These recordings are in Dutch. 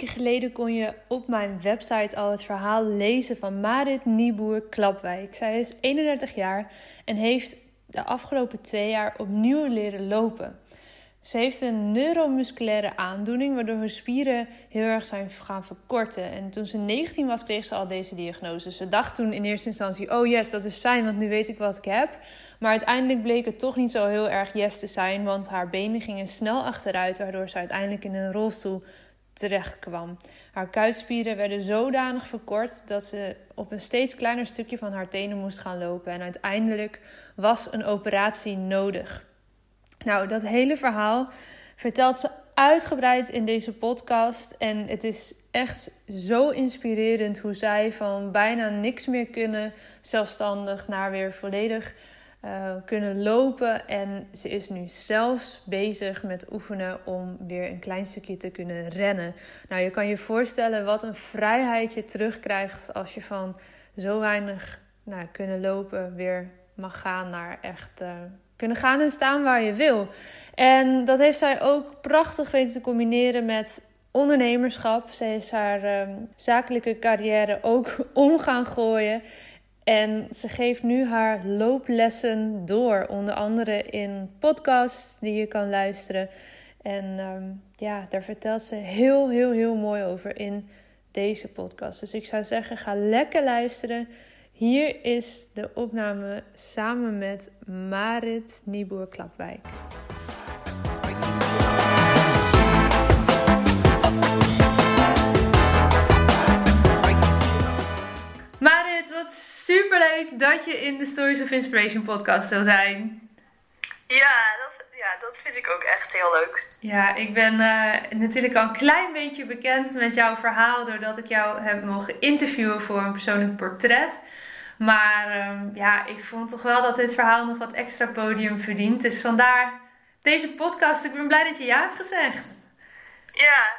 Geleden kon je op mijn website al het verhaal lezen van Marit Nieboer Klapwijk. Zij is 31 jaar en heeft de afgelopen twee jaar opnieuw leren lopen. Ze heeft een neuromusculaire aandoening, waardoor haar spieren heel erg zijn gaan verkorten. En toen ze 19 was, kreeg ze al deze diagnose. Ze dacht toen in eerste instantie: oh yes, dat is fijn, want nu weet ik wat ik heb. Maar uiteindelijk bleek het toch niet zo heel erg yes te zijn, want haar benen gingen snel achteruit, waardoor ze uiteindelijk in een rolstoel terecht kwam. Haar kuitspieren werden zodanig verkort dat ze op een steeds kleiner stukje van haar tenen moest gaan lopen. En uiteindelijk was een operatie nodig. Nou, dat hele verhaal vertelt ze uitgebreid in deze podcast. En het is echt zo inspirerend hoe zij van bijna niks meer kunnen zelfstandig naar weer volledig uh, kunnen lopen. En ze is nu zelfs bezig met oefenen om weer een klein stukje te kunnen rennen. Nou, je kan je voorstellen wat een vrijheid je terugkrijgt als je van zo weinig nou, kunnen lopen weer mag gaan naar echt. Uh, kunnen gaan en staan waar je wil. En dat heeft zij ook prachtig weten te combineren met ondernemerschap. Ze is haar uh, zakelijke carrière ook om gaan gooien. En ze geeft nu haar looplessen door, onder andere in podcasts die je kan luisteren. En um, ja, daar vertelt ze heel, heel, heel mooi over in deze podcast. Dus ik zou zeggen, ga lekker luisteren. Hier is de opname samen met Marit Nieboer wat superleuk dat je in de Stories of Inspiration podcast zou zijn. Ja, dat, ja, dat vind ik ook echt heel leuk. Ja, ik ben uh, natuurlijk al een klein beetje bekend met jouw verhaal doordat ik jou heb mogen interviewen voor een persoonlijk portret. Maar um, ja, ik vond toch wel dat dit verhaal nog wat extra podium verdient. Dus vandaar deze podcast. Ik ben blij dat je ja hebt gezegd. Ja,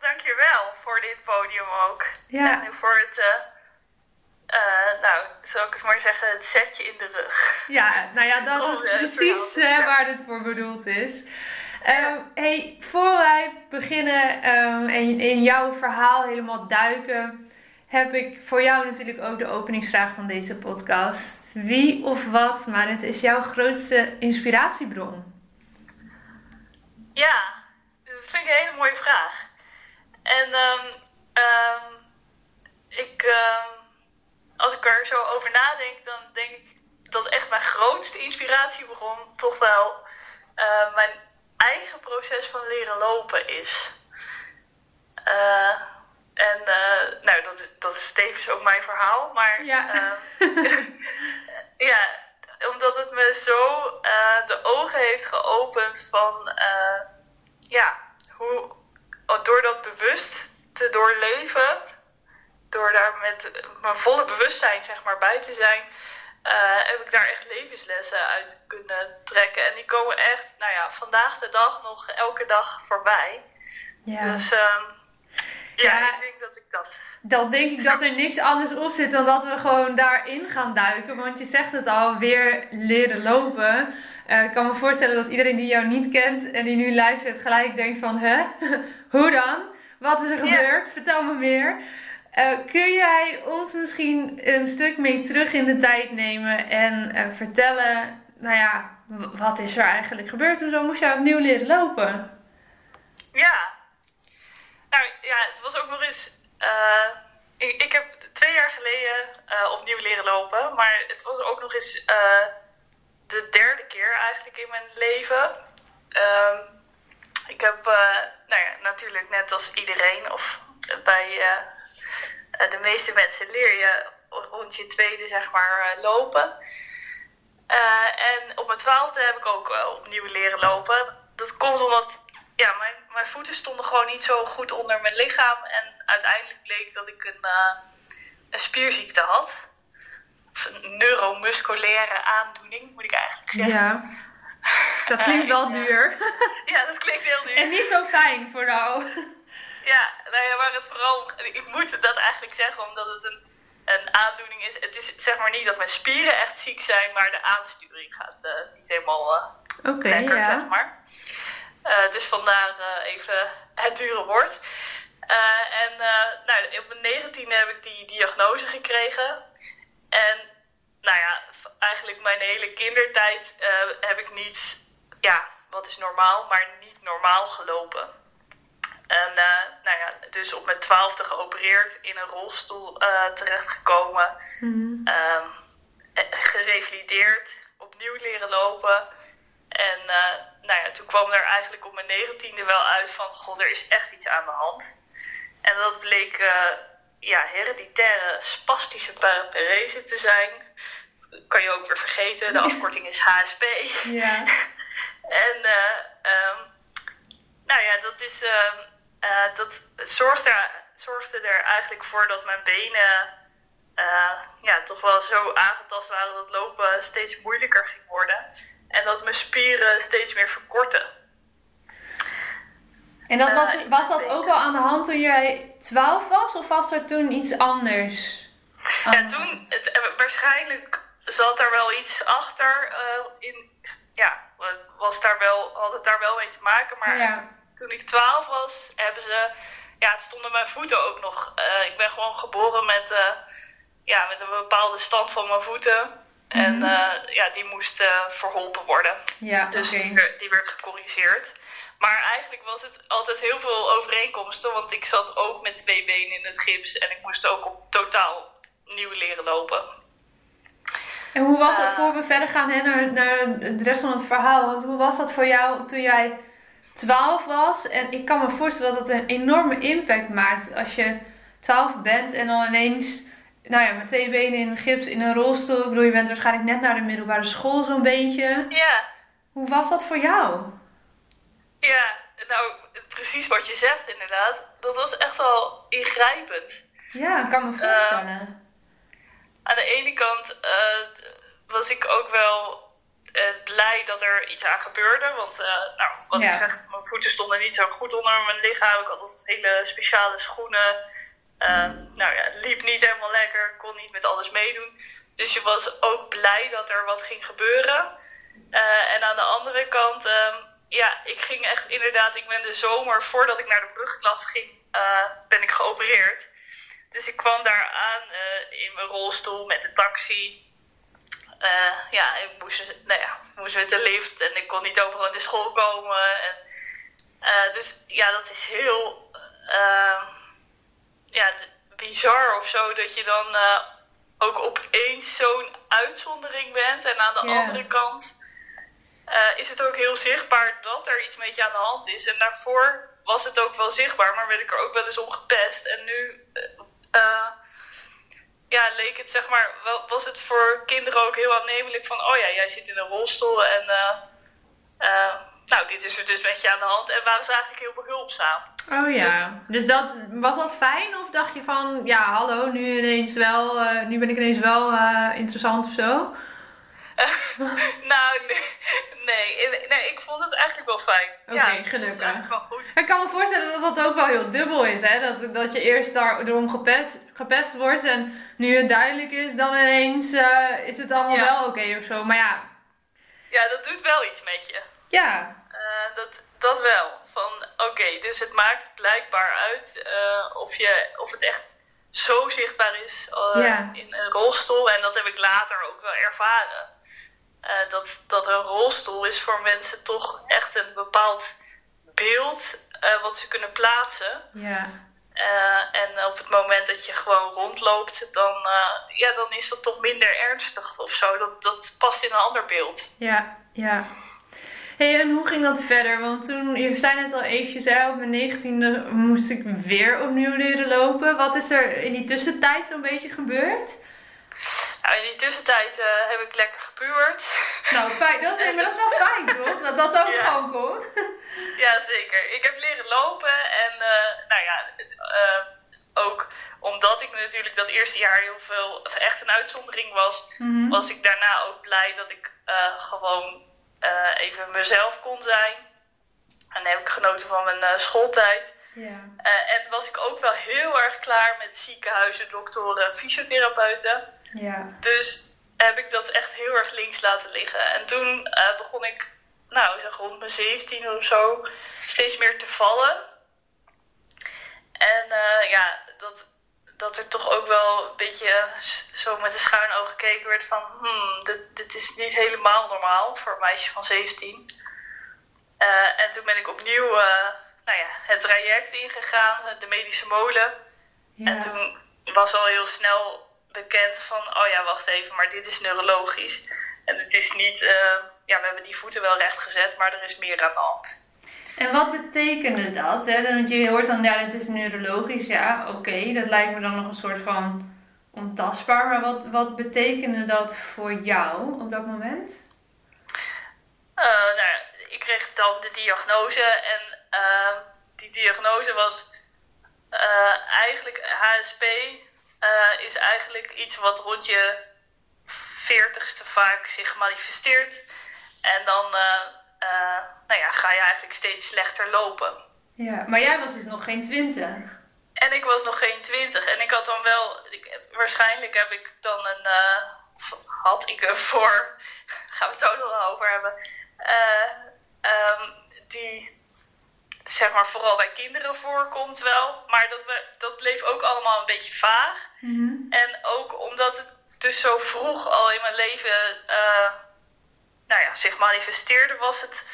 dankjewel voor dit podium ook. Ja. En voor het, uh, uh, nou, zou ik eens maar zeggen, het setje in de rug. Ja, nou ja, dat is precies uh, waar dit voor bedoeld is. Uh, hey, voor wij beginnen um, en in jouw verhaal helemaal duiken, heb ik voor jou natuurlijk ook de openingsvraag van deze podcast. Wie of wat, maar het is jouw grootste inspiratiebron? Ja, dat vind ik een hele mooie vraag. En um, um, ik, als ik er zo over nadenk, dan denk ik dat echt mijn grootste inspiratiebron toch wel uh, mijn eigen proces van leren lopen is. Uh, en uh, nou, dat is, dat is tevens ook mijn verhaal. Maar ja, ja omdat het me zo de ogen heeft geopend van ja, hoe door dat bewust te doorleven, door daar met mijn volle bewustzijn zeg maar bij te zijn, heb ik daar echt levenslessen uit kunnen trekken. En die komen echt, nou ja, vandaag de dag nog elke dag voorbij. Ja. Dus um, ja, ik denk dat ik dat. Dan denk ik dat er niks anders op zit dan dat we gewoon daarin gaan duiken. Want je zegt het al, weer leren lopen. Uh, ik kan me voorstellen dat iedereen die jou niet kent en die nu luistert gelijk denkt van... Hè? Hoe dan? Wat is er gebeurd? Vertel me meer. Uh, kun jij ons misschien een stuk mee terug in de tijd nemen en uh, vertellen... Nou ja, wat is er eigenlijk gebeurd? Hoezo moest jij opnieuw leren lopen? Ja, nou ja, het was ook nog eens. Uh, ik, ik, heb twee jaar geleden opnieuw leren lopen. Maar het was ook nog eens de derde keer eigenlijk in mijn leven. Ehm, ik heb, nou ja, natuurlijk net als iedereen of bij de meeste mensen leer je rond je tweede, zeg maar, lopen. en op mijn twaalfde heb ik ook opnieuw leren lopen. Dat komt omdat ja, mijn, mijn voeten stonden gewoon niet zo goed onder mijn lichaam. En uiteindelijk bleek dat ik een, een spierziekte had een neuromusculaire aandoening, moet ik eigenlijk zeggen. Ja. Dat klinkt wel duur. Ja, dat klinkt heel duur. En niet zo fijn voor jou. Ja, nou ja, maar het vooral, ik moet dat eigenlijk zeggen omdat het een, een aandoening is. Het is zeg maar niet dat mijn spieren echt ziek zijn, maar de aansturing gaat uh, niet helemaal uh, lekker, ja. zeg maar. Uh, dus vandaar even het dure woord. en nou, op mijn negentiende heb ik die diagnose gekregen. En nou ja, eigenlijk mijn hele kindertijd heb ik niet, ja, wat is normaal, maar niet normaal gelopen. En uh, nou ja, dus op mijn twaalfde geopereerd, in een rolstoel uh, terechtgekomen, mm -hmm. gerevalideerd, opnieuw leren lopen. En nou ja, toen kwam er eigenlijk op mijn negentiende wel uit van, god, er is echt iets aan de hand. En dat bleek ja, hereditaire spastische paraparese te zijn. Dat kan je ook weer vergeten. De afkorting is HSP. Ja. en uh, nou ja, dat is. Uh, dat zorgde, zorgde er eigenlijk voor dat mijn benen uh, ja, toch wel zo aangetast waren dat lopen steeds moeilijker ging worden. En dat mijn spieren steeds meer verkorten. En dat was, uh, was dat ook al aan de hand toen jij 12 was, of was er toen iets anders? Ja, toen, het, eh, waarschijnlijk zat er wel iets achter. In, ja, was daar wel, had het daar wel mee te maken. Maar toen ik 12 was, hebben ze, ja, stonden mijn voeten ook nog. Uh, ik ben gewoon geboren met, uh, ja, met een bepaalde stand van mijn voeten. En mm -hmm. ja, die moest verholpen worden. Ja, dus okay. die, die werd gecorrigeerd. Maar eigenlijk was het altijd heel veel overeenkomsten, want ik zat ook met twee benen in het gips en ik moest ook op totaal nieuw leren lopen. En hoe was dat voor we verder gaan hè, naar, naar de rest van het verhaal? Want hoe was dat voor jou toen jij 12 was? En ik kan me voorstellen dat het een enorme impact maakt als je 12 bent en dan ineens, nou ja, met twee benen in gips in een rolstoel. Ik bedoel, je bent waarschijnlijk net naar de middelbare school zo'n beetje. Ja. Hoe was dat voor jou? Ja, nou, precies wat je zegt inderdaad. Dat was echt wel ingrijpend. Ja, ik kan me voorstellen. Uh, aan de ene kant uh, was ik ook wel blij dat er iets aan gebeurde. Want, nou, wat ik zeg, mijn voeten stonden niet zo goed onder mijn lichaam. Ik had altijd hele speciale schoenen. nou ja, het liep niet helemaal lekker. kon niet met alles meedoen. Dus je was ook blij dat er wat ging gebeuren. en aan de andere kant ja, ik ging echt inderdaad, ik ben de zomer voordat ik naar de brugklas ging, uh, ben ik geopereerd. Dus ik kwam daar aan uh, in mijn rolstoel met de taxi. Uh, ja, ik moest, nou ja, moest met de lift en ik kon niet overal in de school komen. En, dus ja, dat is heel ja, bizar of zo dat je dan ook opeens zo'n uitzondering bent. En aan de yeah. andere kant is het ook heel zichtbaar dat er iets met je aan de hand is. En daarvoor was het ook wel zichtbaar, maar werd ik er ook wel eens om gepest. En nu ja, leek het, zeg maar, was het voor kinderen ook heel aannemelijk van, oh ja, jij zit in een rolstoel en nou, dit is er dus met je aan de hand. En waren ze eigenlijk heel behulpzaam. Oh ja, dus, dus dat, was dat fijn of dacht je van, ja, hallo, nu ineens wel, nu ben ik ineens wel interessant of zo? nou, nee, nee, nee, ik vond het eigenlijk wel fijn. Oké, okay, ja, gelukkig. Wel goed. Ik kan me voorstellen dat dat ook wel heel dubbel is, hè? Dat, dat je eerst daarom gepest, gepest wordt en nu het duidelijk is, dan ineens uh, is het allemaal ja. wel oké okay of zo. Maar ja. Ja, dat doet wel iets met je. Ja. Uh, dat, dat wel. Van oké, okay, dus het maakt blijkbaar uit uh, of, je, of het echt zo zichtbaar is ja. in een rolstoel. En dat heb ik later ook wel ervaren. Uh, dat, dat een rolstoel is voor mensen toch echt een bepaald beeld uh, wat ze kunnen plaatsen. Ja. Uh, en op het moment dat je gewoon rondloopt, dan, ja, dan is dat toch minder ernstig of zo. Dat, dat past in een ander beeld. Ja, ja. hey, en hoe ging dat verder? Want toen, je zei net al eventjes, hè, op mijn negentiende moest ik weer opnieuw leren lopen. Wat is er in die tussentijd zo'n beetje gebeurd? Nou, in die tussentijd uh, heb ik lekker gepuurd. Nou, fijn. Dat is, maar dat is wel fijn, toch? Dat dat ook ja. gewoon komt. Ja, zeker. Ik heb leren lopen en, uh, nou ja, uh, ook omdat ik natuurlijk dat eerste jaar heel veel echt een uitzondering was, mm -hmm. was ik daarna ook blij dat ik gewoon even mezelf kon zijn. En heb ik genoten van mijn schooltijd. Ja. en was ik ook wel heel erg klaar met ziekenhuizen, doktoren, fysiotherapeuten. Ja. Dus heb ik dat echt heel erg links laten liggen. En toen uh, begon ik, nou zeg rond mijn 17 of zo, steeds meer te vallen. En uh, ja, dat, dat er toch ook wel een beetje zo met een schuin oog gekeken werd van... Hmm, dit, dit is niet helemaal normaal voor een meisje van 17. Uh, eh, en toen ben ik opnieuw nou ja, het traject ingegaan, de medische molen. Ja. En toen was al heel snel bekend van, oh ja, wacht even, maar dit is neurologisch. En het is niet, uh, ja, we hebben die voeten wel recht gezet, maar er is meer aan de hand. En wat betekende dat? Hè? Want je hoort dan, ja, het is neurologisch, ja, oké, okay, dat lijkt me dan nog een soort van ontastbaar. Maar wat, wat betekende dat voor jou op dat moment? Uh, nou, ik kreeg dan de diagnose en uh, die diagnose was eigenlijk HSP, uh, is eigenlijk iets wat rond je veertigste vaak zich manifesteert. En dan uh, uh, nou ja, ga je eigenlijk steeds slechter lopen. Ja, maar jij was dus nog geen twintig. En ik was nog geen twintig. En ik had dan wel, ik, waarschijnlijk heb ik dan een, had ik ervoor, gaan we het zo nog over hebben, um, die zeg maar vooral bij kinderen voorkomt wel. Maar dat, we, dat bleef ook allemaal een beetje vaag. Mm En ook omdat het dus zo vroeg al in mijn leven uh, nou ja, zich manifesteerde, was het,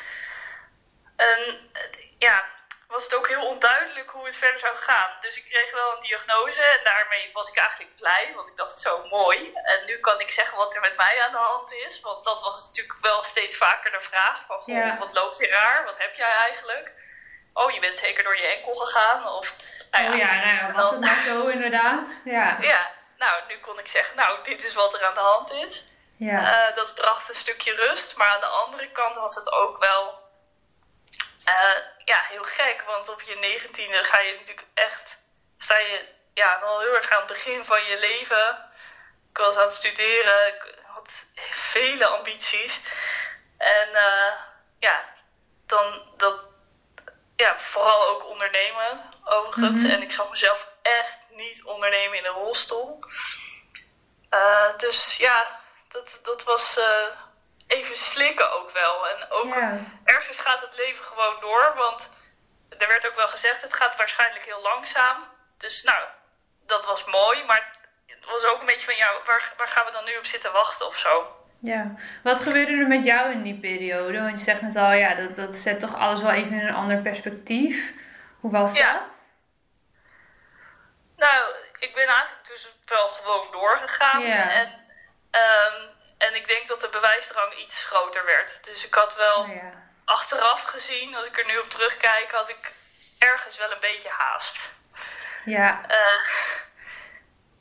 een, ja, was het ook heel onduidelijk hoe het verder zou gaan. Dus ik kreeg wel een diagnose en daarmee was ik eigenlijk blij, want ik dacht zo mooi. En nu kan ik zeggen wat er met mij aan de hand is, want dat was natuurlijk wel steeds vaker de vraag van, goh, ja. wat loopt je raar, wat heb jij eigenlijk? Oh, je bent zeker door je enkel gegaan. Of, nou ja, oh ja, nou, was het maar zo inderdaad. Ja. ja, nou, nu kon ik zeggen, nou, dit is wat er aan de hand is. Ja. Uh, dat bracht een stukje rust, maar aan de andere kant was het ook wel uh, ja, heel gek. Want op je negentiende ga je natuurlijk echt, sta je ja, wel heel erg aan het begin van je leven. Ik was aan het studeren, ik had vele ambities. En uh, ja, dan, dat, ja, vooral ook ondernemen, overigens. Mm En ik zag mezelf echt niet ondernemen in een rolstoel. Uh, dus ja, dat, dat was uh, even slikken ook wel. En ook yeah. ergens gaat het leven gewoon door, want er werd ook wel gezegd, het gaat waarschijnlijk heel langzaam. Dus nou, dat was mooi, maar het was ook een beetje van, ja, waar, waar gaan we dan nu op zitten wachten of zo? Ja, wat gebeurde er met jou in die periode? Want je zegt net al, ja, dat, dat zet toch alles wel even in een ander perspectief. Hoe was ja. dat? Nou, ik ben eigenlijk dus wel gewoon doorgegaan. Ja. En, um, en ik denk dat de bewijsdrang iets groter werd. Dus ik had wel oh, ja. achteraf gezien, als ik er nu op terugkijk, had ik ergens wel een beetje haast. Ja. Uh,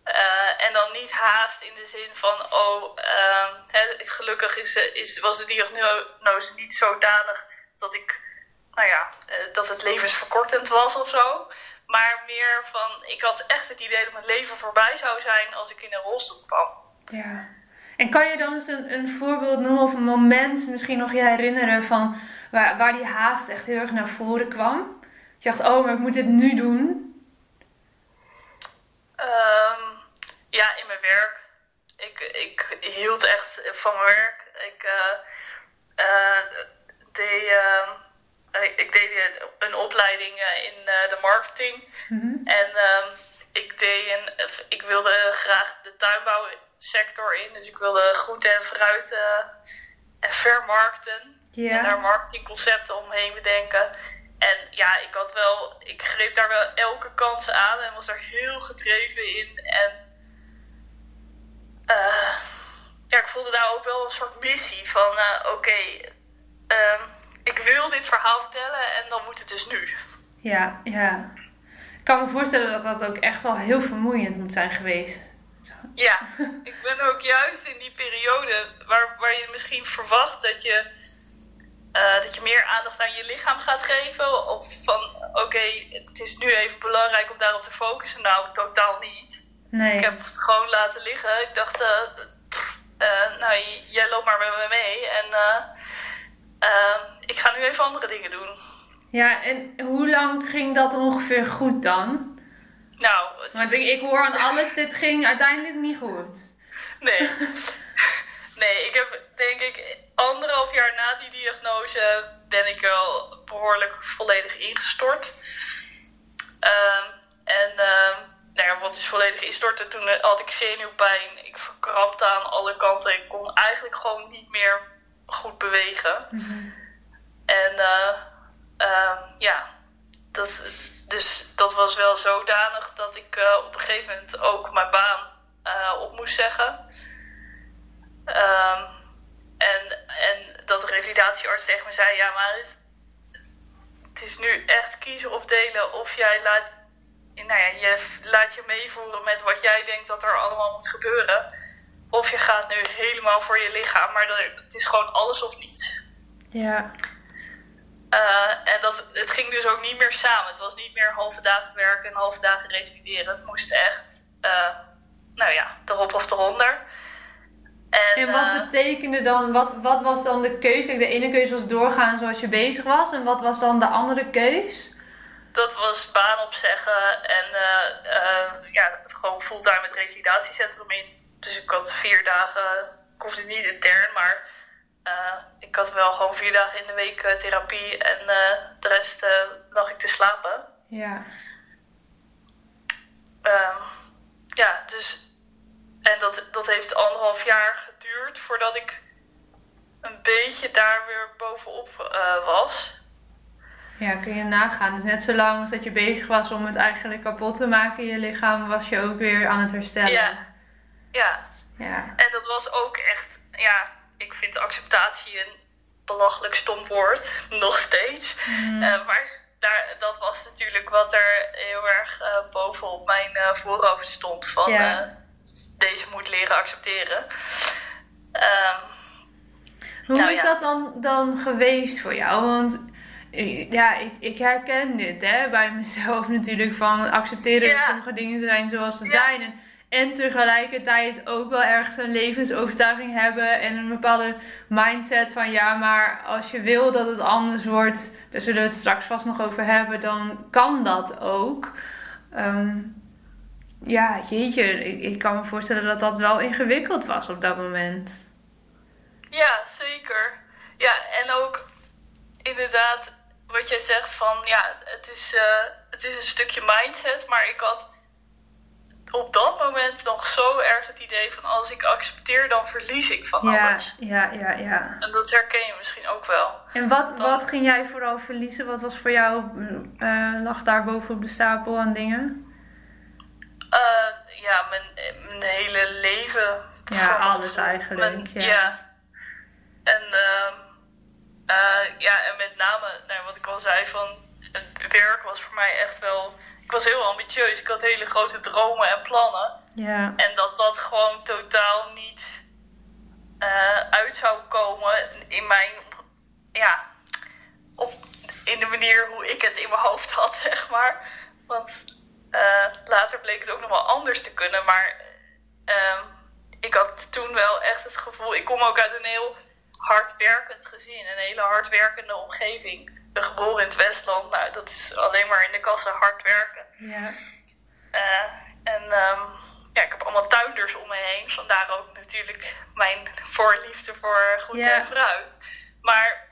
uh, en dan niet haast in de zin van, oh, uh, hè, gelukkig is, is, was de diagnose niet zodanig dat ik, nou ja, uh, dat het levensverkortend was of zo. Maar meer van, ik had echt het idee dat mijn leven voorbij zou zijn als ik in een rolstoel kwam. Ja. En kan je dan eens een, een voorbeeld noemen of een moment misschien nog je herinneren van waar, waar die haast echt heel erg naar voren kwam? Je dacht, oh, maar ik moet dit nu doen. Um, ja, in mijn werk. Ik, ik hield echt van mijn werk. Ik uh, uh, deed, uh, ik deed een opleiding in de marketing. Mm -hmm. En ehm, ik, deed een, ik wilde graag de tuinbouwsector in. Dus ik wilde groente en fruit en vermarkten. Yeah. En daar marketingconcepten omheen bedenken. En ja, ik had wel, ik greep daar wel elke kans aan en was daar heel gedreven in. En uh, ja, ik voelde daar ook wel een soort missie van, uh, oké, okay, um, dit verhaal vertellen en dan moet het dus nu. Ja, ja. Ik kan me voorstellen dat dat ook echt wel heel vermoeiend moet zijn geweest. Ja, ik ben ook juist in die periode waar, waar je misschien verwacht dat je, uh, dat je meer aandacht aan je lichaam gaat geven. Of van oké, het is nu even belangrijk om daarop te focussen. Nou, totaal niet. Nee. Ik heb het gewoon laten liggen. Ik dacht, uh, uh, nou, jij loopt maar met me mee. En ik ga nu even andere dingen doen. Ja, en hoe lang ging dat ongeveer goed dan? Nou, want ik, ik hoor aan alles, dit ging uiteindelijk niet goed. Nee. Nee, ik heb denk ik anderhalf jaar na die diagnose ben ik wel behoorlijk volledig ingestort. Um, en uh, nou ja, wat is volledig instorten? Toen had ik zenuwpijn. Ik verkrampte aan alle kanten. Ik kon eigenlijk gewoon niet meer goed bewegen. Mm -hmm. En uh, uh, ja, dat, dus dat was wel zodanig dat ik uh, op een gegeven moment ook mijn baan op moest zeggen. Um, en, en dat de revalidatiearts tegen me zei: Ja, maar het, het, is nu echt kiezen of delen of jij laat, nou ja, je laat je meevoeren met wat jij denkt dat er allemaal moet gebeuren. Of je gaat nu helemaal voor je lichaam, maar dat, het is gewoon alles of niets. Ja. Uh, en dat, het ging dus ook niet meer samen. Het was niet meer halve dagen werken en halve dagen revalideren. Het moest echt, uh, nou ja, erop of eronder. En, en wat uh, betekende dan, wat, wat was dan de keuze? De ene keuze was doorgaan zoals je bezig was. En wat was dan de andere keus? Dat was baan opzeggen en ja, gewoon fulltime het revalidatiecentrum in. Dus ik had vier dagen, ik hoefde niet intern, maar uh, ik had wel gewoon vier dagen in de week uh, therapie en uh, de rest lag ik te slapen. Ja. Ehm, ja, dus. En dat, dat heeft anderhalf jaar geduurd voordat ik een beetje daar weer bovenop was. Ja, kun je nagaan. Dus net zo lang als dat je bezig was om het eigenlijk kapot te maken in je lichaam, was je ook weer aan het herstellen. Ja. Ja. ja. En dat was ook echt, ja, ik vind acceptatie een belachelijk stom woord, nog steeds. Mm. Uh, maar daar, dat was natuurlijk wat er heel erg uh, bovenop mijn uh, voorhoofd stond. Van ja. deze moet leren accepteren. Um, Hoe nou, is ja. dat dan, dan geweest voor jou? Want ja, ik, ik herken dit hè, bij mezelf natuurlijk. Van accepteren dat sommige dingen zijn zoals ze zijn. En en tegelijkertijd ook wel ergens een levensovertuiging hebben en een bepaalde mindset van ja, maar als je wil dat het anders wordt, daar zullen we het straks vast nog over hebben, dan kan dat ook. Um, ja, jeetje, ik, ik kan me voorstellen dat dat wel ingewikkeld was op dat moment. Ja, zeker. Ja, en ook inderdaad wat jij zegt van ja, het is, uh, het is een stukje mindset, maar ik had op dat moment nog zo erg het idee van als ik accepteer, dan verlies ik van ja, alles. Ja, ja, ja. En dat herken je misschien ook wel. En wat, wat ging jij vooral verliezen? Wat was voor jou, uh, lag daar boven op de stapel aan dingen? Uh, ja, mijn, mijn hele leven. Ja, alles eigenlijk. Mijn, ja. ja. En, uh, ja, en met name, nou, wat al zei, van het werk was voor mij echt wel ik was heel ambitieus. Ik had hele grote dromen en plannen. Ja. En dat dat gewoon totaal niet uh, uit zou komen in mijn, ja, op, in de manier hoe ik het in mijn hoofd had, zeg maar. Want uh, later bleek het ook nog wel anders te kunnen. Maar uh, ik had toen wel echt het gevoel, ik kom ook uit een heel hardwerkend gezin, een hele hardwerkende omgeving geboren in het Westland. Nou, dat is alleen maar in de kassen hard werken. Ja. Uh, en um, ja, ik heb allemaal tuinders om me heen. Vandaar ook natuurlijk mijn voorliefde voor groente ja. en fruit. Maar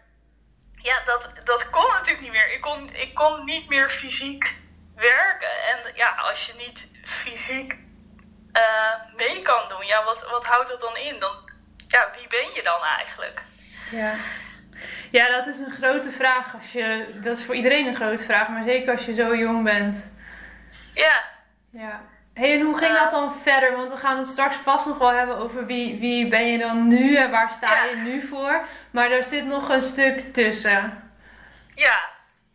ja, dat, dat kon natuurlijk niet meer. Ik kon, ik kon niet meer fysiek werken. En ja, als je niet fysiek uh, mee kan doen, ja, wat, wat houdt dat dan in? Dan, ja, wie ben je dan eigenlijk? Ja. Ja, dat is een grote vraag. Als je, dat is voor iedereen een grote vraag, maar zeker als je zo jong bent. Ja. Ja. Hey, en hoe ging uh, dat dan verder? Want we gaan het straks vast nog wel hebben over wie, wie ben je dan nu en waar sta ja. je nu voor. Maar er zit nog een stuk tussen. Ja,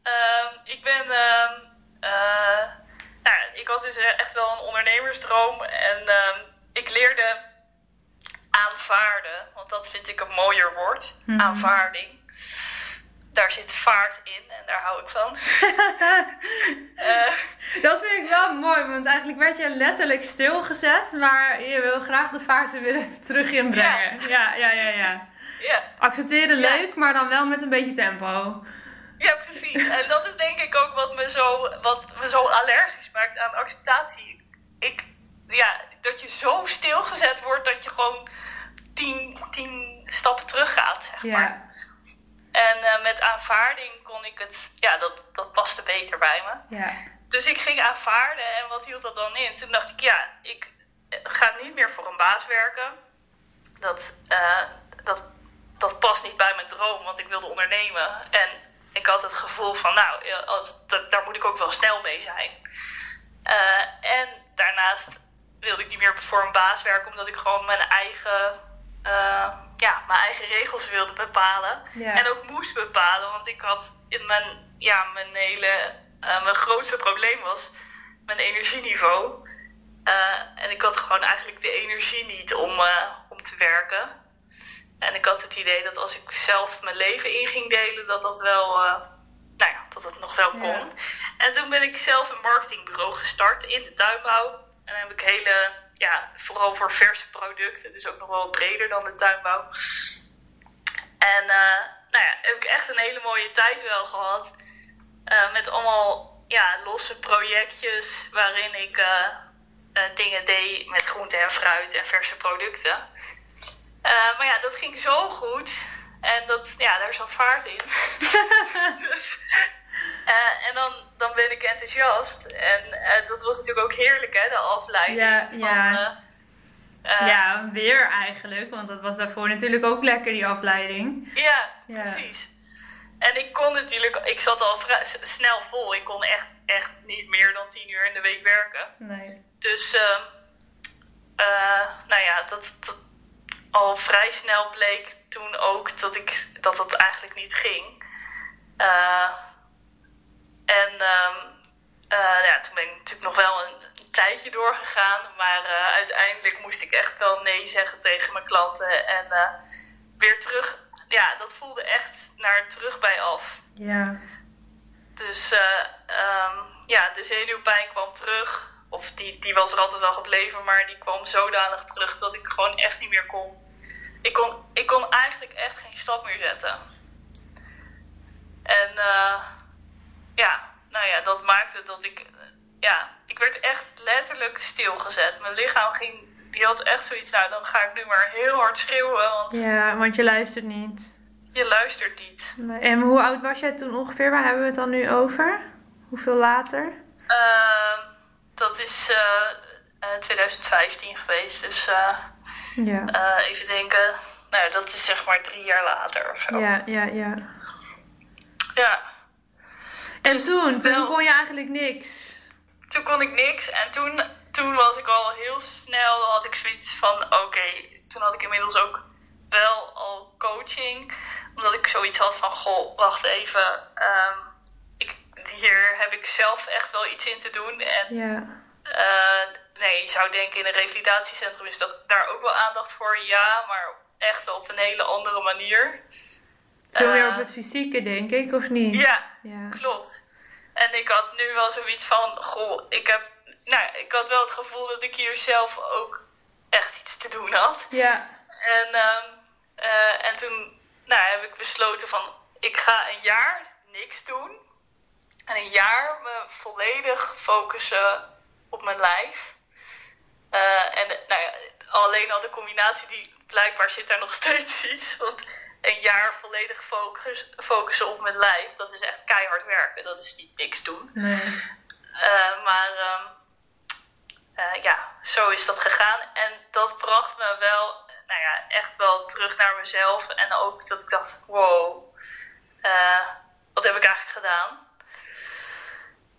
ehm, ik ben. ehm, eh, nou, ik had dus echt wel een ondernemersdroom en ehm, ik leerde aanvaarden, want dat vind ik een mooier woord. Mhm. Aanvaarding. Daar zit vaart in en daar hou ik van. Eh, Dat vind ik wel mooi, want eigenlijk werd je letterlijk stilgezet, maar je wil graag de vaart er weer even terug inbrengen. Ja, ja, ja, ja. ja. Accepteren Ja. leuk, maar dan wel met een beetje tempo. Ja, precies. En dat is denk ik ook wat me zo, wat me zo allergisch maakt aan acceptatie. Ik, ja, dat je zo stilgezet wordt dat je gewoon tien, tien stappen terug gaat, zeg maar. Ja, En eh, met aanvaarding kon ik het, ja, dat, dat paste beter bij me. ja, Dus ik ging aanvaarden en wat hield dat dan in? Toen dacht ik, ja, ik ga niet meer voor een baas werken. Dat, eh, dat, dat past niet bij mijn droom, want ik wilde ondernemen. En ik had het gevoel van, nou, als, dat, daar moet ik ook wel snel mee zijn. Eh, en daarnaast wilde ik niet meer voor een baas werken, omdat ik gewoon mijn eigen, eh, ja, mijn eigen regels wilde bepalen. Ja. En ook moest bepalen, want ik had in mijn, ja, mijn hele, eh, mijn grootste probleem was mijn energieniveau. Eh, en ik had gewoon eigenlijk de energie niet om, om te werken. En ik had het idee dat als ik zelf mijn leven in ging delen, dat dat wel, nou ja, dat het nog wel kon. Ja. En toen ben ik zelf een marketingbureau gestart in de tuinbouw. En dan heb ik hele, ja, vooral voor verse producten, dus ook nog wel breder dan de tuinbouw. En eh, nou ja, heb ik echt een hele mooie tijd wel gehad. Eh, met allemaal ja, losse projectjes waarin ik eh, dingen deed met groente en fruit en verse producten. Maar ja, dat ging zo goed. En dat, ja, daar zat vaart in. dus, eh, en dan, dan ben ik enthousiast. En eh, dat was natuurlijk ook heerlijk, hè, de afleiding. Ja, van, ja. eh, ja, weer eigenlijk, want dat was daarvoor natuurlijk ook lekker, die afleiding. Ja, Ja. precies. En ik kon natuurlijk, ik zat al snel vol. Ik kon echt, echt niet meer dan tien uur in de week werken. Nee. Dus, ehm, eh, nou ja, dat, dat al vrij snel bleek toen ook dat ik dat het eigenlijk niet ging. Eh, en ehm, eh, ja, toen ben ik natuurlijk nog wel een, een tijdje doorgegaan, maar eh, uiteindelijk moest ik echt wel nee zeggen tegen mijn klanten en eh, weer terug. Ja, dat voelde echt naar terug bij af. Ja. Dus eh, ehm, ja, de zenuwpijn kwam terug. Of die, die was er altijd wel gebleven, maar die kwam zodanig terug dat ik gewoon echt niet meer kon. Ik kon, ik kon eigenlijk echt geen stap meer zetten. En ja, nou ja, dat maakte dat ik. Eh, ja, ik werd echt letterlijk stilgezet. Mijn lichaam ging. Die had echt zoiets. Nou, dan ga ik nu maar heel hard schreeuwen, want ja, want je luistert niet. je luistert niet. Nee. En hoe oud was jij toen ongeveer? Waar hebben we het dan nu over? Hoeveel later? Ehm, dat is eh, eh, 2015 geweest. Dus eh, Ja. eh, even denken. Nou, dat is zeg maar drie jaar later of zo. Ja, ja, ja. Ja. En toen, toen kon je eigenlijk niks. Toen kon ik niks. En toen, toen was ik al heel snel, had ik zoiets van, oké. toen had ik inmiddels ook wel al coaching. Omdat ik zoiets had van, goh, wacht even. ehm, ik, hier heb ik zelf echt wel iets in te doen. En Ja. Eh, nee, je zou denken in een revalidatiecentrum is dat daar ook wel aandacht voor, ja, maar echt wel op een hele andere manier. Veel meer op het fysieke, denk ik, of niet? Ja, Ja. klopt. En ik had nu wel zoiets van, goh, ik heb, nou, ik had wel het gevoel dat ik hier zelf ook echt iets te doen had. Ja. En, ehm, eh, en toen nou, heb ik besloten van, ik ga een jaar niks doen. En een jaar me volledig focussen op mijn lijf. Eh, en nou ja, alleen al de combinatie, die blijkbaar zit daar nog steeds iets. Want een jaar volledig focus, focussen op mijn lijf, dat is echt keihard werken. Dat is niet niks doen. Nee. Eh, maar ehm, eh, ja, zo is dat gegaan. En dat bracht me wel, nou ja, echt wel terug naar mezelf. En ook dat ik dacht, wow, eh, wat heb ik eigenlijk gedaan?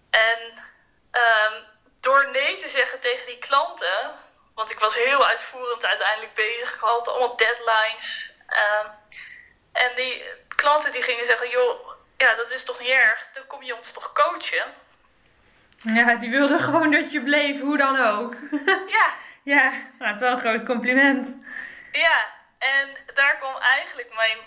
En ehm, door nee te zeggen tegen die klanten, want ik was heel uitvoerend uiteindelijk bezig. Ik had allemaal deadlines. ehm, en die klanten die gingen zeggen, joh, ja, dat is toch niet erg? Dan kom je ons toch coachen? Ja, die wilde gewoon dat je bleef, hoe dan ook. ja. Ja, nou, dat is wel een groot compliment. Ja, en daar kwam eigenlijk mijn,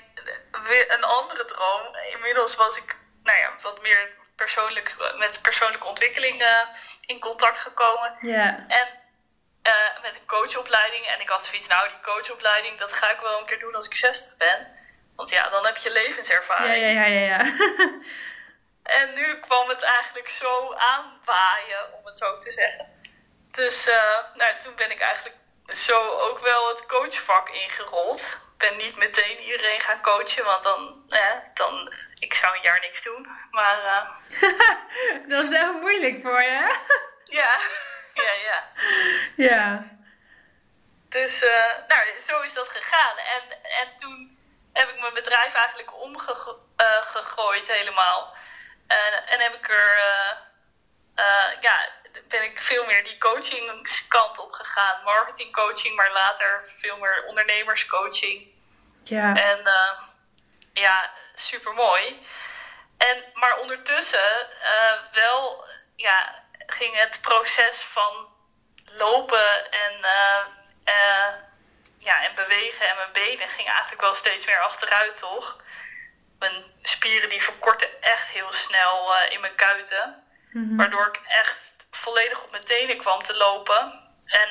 een andere droom. Inmiddels was ik, nou ja, wat meer persoonlijk, met persoonlijke ontwikkeling uh, in contact gekomen. Ja. En uh, met een coachopleiding. En ik had zoiets, nou, die coachopleiding, dat ga ik wel een keer doen als ik 60 ben. Want ja, dan heb je levenservaring. Ja, ja, ja, ja. ja. en nu kwam het eigenlijk zo aanwaaien, om het zo te zeggen. Dus uh, nou, toen ben ik eigenlijk zo ook wel het coachvak ingerold. Ik ben niet meteen iedereen gaan coachen, want dan, eh, dan ik zou een jaar niks doen. Maar. Uh, dat is echt moeilijk voor je, ja, ja, ja. Ja. Dus, uh, nou, zo is dat gegaan. En, en toen heb ik mijn bedrijf eigenlijk omgegooid helemaal. En, en heb ik er, ja, ben ik veel meer die coachingskant op gegaan. Marketingcoaching, maar later veel meer ondernemerscoaching. Ja. En uh, ja, super mooi. En, maar ondertussen uh, wel ja, ging het proces van lopen en, uh, ja, en bewegen en mijn benen ging eigenlijk wel steeds meer achteruit, toch? Mijn spieren die verkorten echt heel snel in mijn kuiten. Mm -hmm. Waardoor ik echt volledig op mijn tenen kwam te lopen. En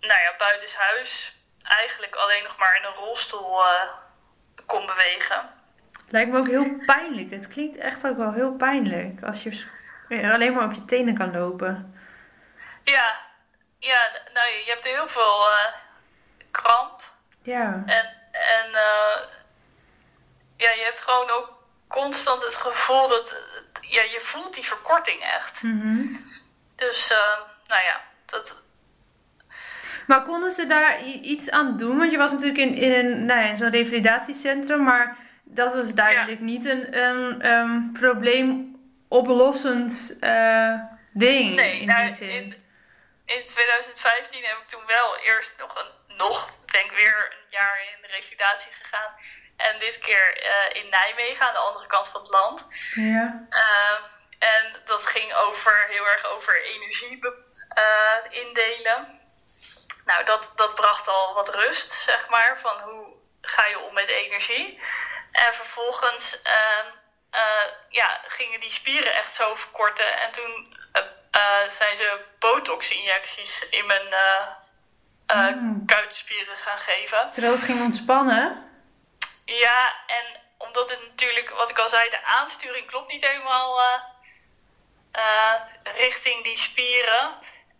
nou ja, buitenshuis eigenlijk alleen nog maar in een rolstoel uh, kon bewegen. Lijkt me ook heel pijnlijk. Het klinkt echt ook wel heel pijnlijk als je alleen maar op je tenen kan lopen. Ja, ja nou je hebt heel veel uh, kramp. Ja. En, en uh, ja, je hebt gewoon ook constant het gevoel dat ja, je voelt die verkorting echt. Mm -hmm. Dus, uh, nou ja, dat. Maar konden ze daar iets aan doen? Want je was natuurlijk in, in, nou ja, zo'n revalidatiecentrum, maar dat was duidelijk ja. niet een, een, een probleemoplossend uh, ding. Nee, in nou, die zin. In, in 2015 heb ik toen wel eerst nog een, nog, denk weer een jaar in de revalidatie gegaan. En dit keer uh, in Nijmegen, aan de andere kant van het land. Ja. Uh, en dat ging over, heel erg over energie uh, indelen. Nou, dat, dat bracht al wat rust, zeg maar, van hoe ga je om met energie. En vervolgens uh, ja, gingen die spieren echt zo verkorten. En toen zijn ze botox-injecties in mijn mm. kuitspieren gaan geven. Zodat het ging ontspannen? Ja, en omdat het natuurlijk, wat ik al zei, de aansturing klopt niet helemaal uh, richting die spieren.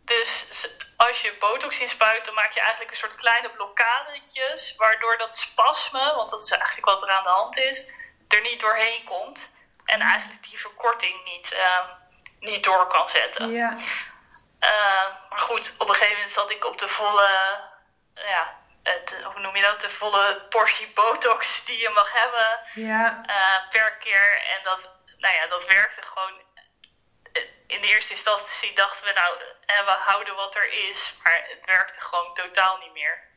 Dus als je botox inspuit, dan maak je eigenlijk een soort kleine blokkadetjes, waardoor dat spasme, want dat is eigenlijk wat er aan de hand is, er niet doorheen komt. En eigenlijk die verkorting niet, uh, niet door kan zetten. Ja. Uh, maar goed, op een gegeven moment zat ik op de volle, ja, het, hoe noem je dat, de volle portie botox die je mag hebben ja. per keer. En dat, nou ja, dat werkte gewoon in de eerste instantie dachten we nou, we houden wat er is, maar het werkte gewoon totaal niet meer.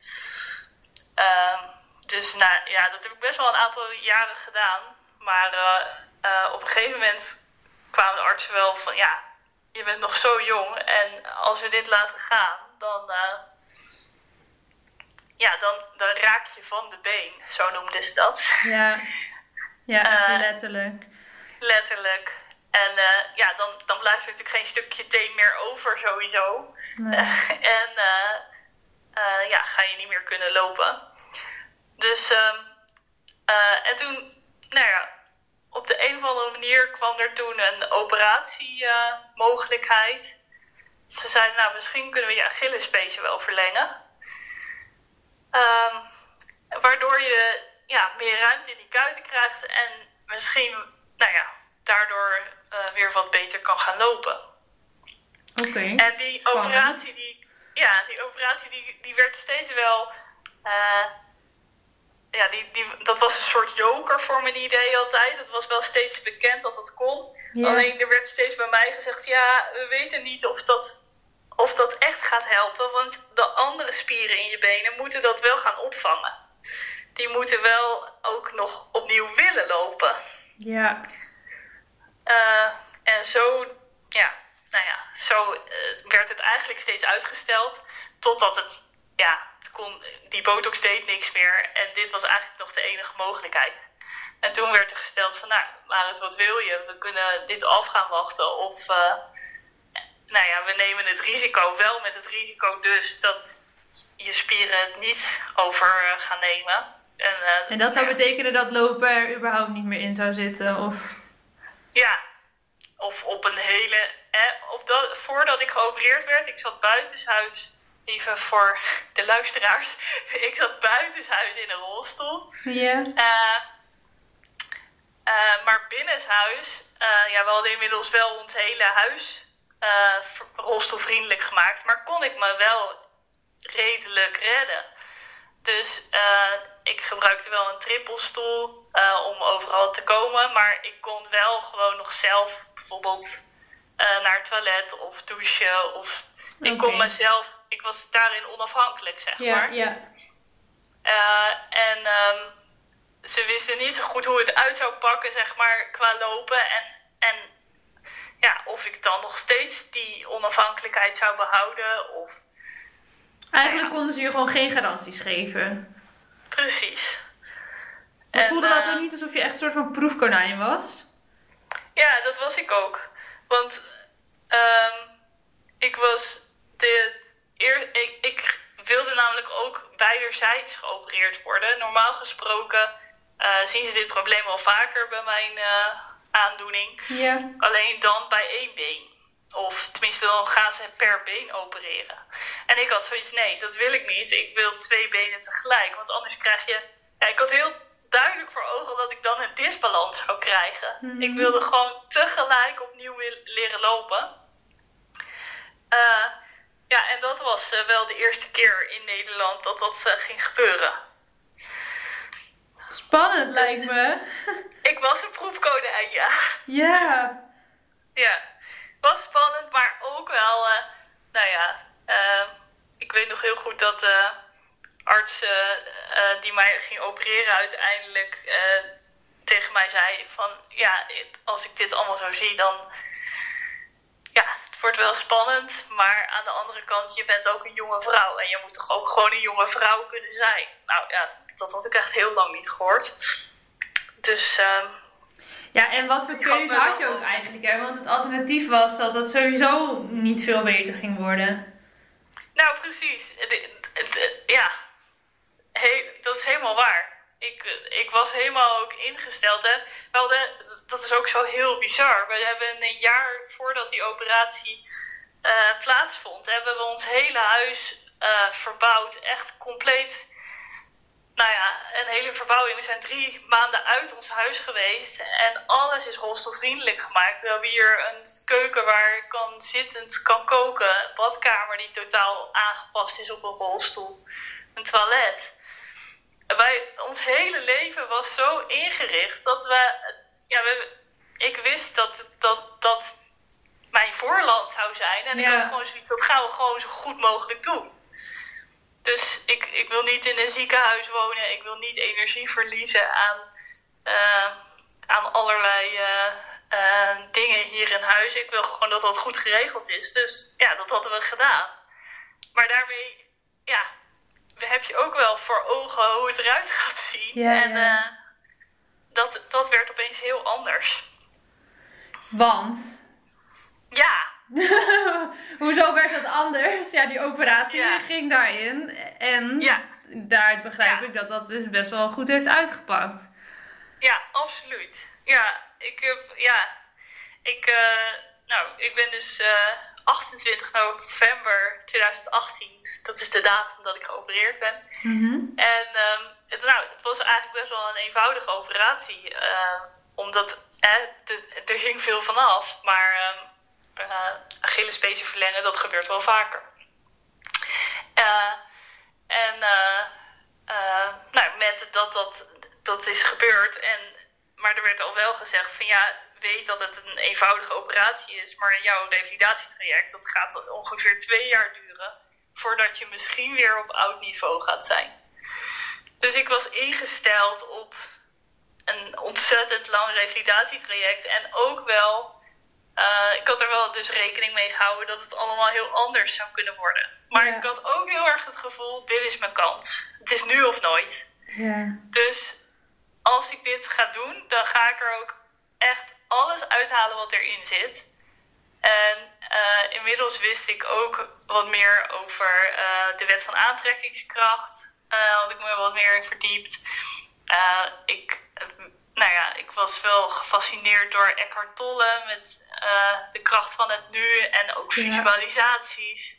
Uh, dus nou, ja, dat heb ik best wel een aantal jaren gedaan. Maar uh, uh, op een gegeven moment kwamen de artsen wel van ja, je bent nog zo jong en als we dit laten gaan, dan, ja, dan, dan raak je van de been, zo noemden ze dat. Ja, ja letterlijk. Letterlijk. En uh, ja, dan, dan blijft er natuurlijk geen stukje teen meer over sowieso. Nee. en ja, ga je niet meer kunnen lopen. Dus, uh, en toen, nou ja, op de een of andere manier kwam er toen een operatiemogelijkheid. Ze zeiden, nou, misschien kunnen we je Achillespees wel verlengen. Ehm, waardoor je ja, meer ruimte in die kuiten krijgt en misschien, nou ja, daardoor uh, weer wat beter kan gaan lopen. Oké. Okay. En die Spannend. operatie, die, ja, die operatie die, die werd steeds wel. Uh, ja, die, die, dat was een soort joker voor mijn idee altijd. Het was wel steeds bekend dat dat kon. Ja. Alleen er werd steeds bij mij gezegd: ja, we weten niet of dat, of dat echt gaat helpen. Want de andere spieren in je benen moeten dat wel gaan opvangen. Die moeten wel ook nog opnieuw willen lopen. Ja. Uh, en zo, ja, nou ja, zo uh, werd het eigenlijk steeds uitgesteld. Totdat het, ja, kon, die botox deed niks meer. En dit was eigenlijk nog de enige mogelijkheid. En toen werd er gesteld van, nou, Marit, wat wil je? We kunnen dit af gaan wachten. Of, uh, nou ja, we nemen het risico wel met het risico dus dat je spieren het niet over gaan nemen. En, uh, en dat zou betekenen dat lopen er überhaupt niet meer in zou zitten? Of... Ja, of op een hele. Eh, of dat, voordat ik geopereerd werd, ik zat buitenshuis. Even voor de luisteraars. ik zat buitenshuis in een rolstoel. Ja. Uh, uh, maar binnenshuis, uh, ja, we hadden inmiddels wel ons hele huis rolstoelvriendelijk gemaakt. Maar kon ik me wel redelijk redden. Dus ik gebruikte wel een trippelstoel om overal te komen. Maar ik kon wel gewoon nog zelf bijvoorbeeld naar het toilet of douchen. Of okay. ik kon mezelf, ik was daarin onafhankelijk, zeg maar. Ja. Uh, en um, ze wisten niet zo goed hoe het uit zou pakken, zeg maar, qua lopen. En, en ja, of ik dan nog steeds die onafhankelijkheid zou behouden. Of, Eigenlijk ja. konden ze je gewoon geen garanties geven. Precies. Maar voelde dat ook niet alsof je echt een soort van proefkonijn was? Ja, dat was ik ook. Want um, ik was de eer, ik, ik wilde namelijk ook beiderzijds geopereerd worden. Normaal gesproken uh, zien ze dit probleem wel vaker bij mijn uh, aandoening. Ja. Alleen dan bij één been. Of tenminste, dan gaan ze per been opereren. En ik had zoiets, nee, dat wil ik niet. Ik wil twee benen tegelijk. Want anders krijg je. Ja, ik had heel duidelijk voor ogen dat ik dan een disbalans zou krijgen. Mhm. Ik wilde gewoon tegelijk opnieuw leren lopen. Uh, ja, en dat was uh, wel de eerste keer in Nederland dat dat uh, ging gebeuren. Spannend dus, lijkt me. ik was een proefkonijn, ja. Ja. Ja, was spannend, maar ook wel, nou ja, ik weet nog heel goed dat arts uh, uh, die mij ging opereren uiteindelijk uh, tegen mij zei van ja, als ik dit allemaal zo zie dan ja, wordt wel spannend, maar aan de andere kant je bent ook een jonge vrouw en je moet toch ook gewoon een jonge vrouw kunnen zijn. Nou ja, dat had ik echt heel lang niet gehoord. Dus ehm, ja, en wat voor keuze had je ook eigenlijk? Hè? Want het alternatief was dat het sowieso niet veel beter ging worden. Nou, precies. Ja, dat is helemaal waar. Ik, ik was helemaal ook ingesteld. Hè. We hadden, dat is ook zo heel bizar. We hebben een jaar voordat die operatie uh, plaatsvond, hebben we ons hele huis uh, verbouwd. Echt compleet. Nou ja, een hele verbouwing. We zijn drie maanden uit ons huis geweest. En alles is hostelvriendelijk gemaakt. We hebben hier een keuken waar ik kan zittend kan koken. Een badkamer die totaal aangepast is op een rolstoel. Een toilet wij, ons hele leven was zo ingericht dat we, ja, we, ik wist dat, dat, dat mijn voorland zou zijn. En ja. ik had gewoon zoiets, dat gaan we gewoon zo goed mogelijk doen. Dus ik, ik wil niet in een ziekenhuis wonen. Ik wil niet energie verliezen aan, uh, aan allerlei uh, uh, dingen hier in huis. Ik wil gewoon dat dat goed geregeld is. Dus ja, dat hadden we gedaan. Maar daarmee, ja, heb je ook wel voor ogen hoe het eruit gaat zien. Ja, en ja. Uh, dat, dat werd opeens heel anders. Want? Ja. Hoezo werd dat anders? Ja, die operatie ja. ging daarin. En daar begrijp ik dat dat dus best wel goed heeft uitgepakt. Ja, absoluut. Ja, ik heb, ja, ik, uh, nou, ik ben dus uh, 28 november 2018 dat is de datum dat ik geopereerd ben. Mm -hmm. En um, het, nou, het was eigenlijk best wel een eenvoudige operatie. Uh, omdat eh, de, er hing veel vanaf. Maar um, uh, Achillespezen verlengen, dat gebeurt wel vaker. Uh, en nou, met dat, dat dat is gebeurd. En, maar er werd al wel gezegd van ja, weet dat het een eenvoudige operatie is. Maar jouw revalidatietraject, dat gaat ongeveer twee jaar duren voordat je misschien weer op oud niveau gaat zijn. Dus ik was ingesteld op een ontzettend lang revalidatietraject. En ook wel, uh, ik had er wel dus rekening mee gehouden dat het allemaal heel anders zou kunnen worden. Maar ik had ook heel erg het gevoel, dit is mijn kans. Het is nu of nooit. Ja. Dus als ik dit ga doen, dan ga ik er ook echt alles uithalen wat erin zit. En uh, inmiddels wist ik ook wat meer over uh, de wet van aantrekkingskracht. Uh, had ik me wat meer in verdiept. ik, nou ja, ik was wel gefascineerd door Eckhart Tolle met de kracht van het nu en ook visualisaties.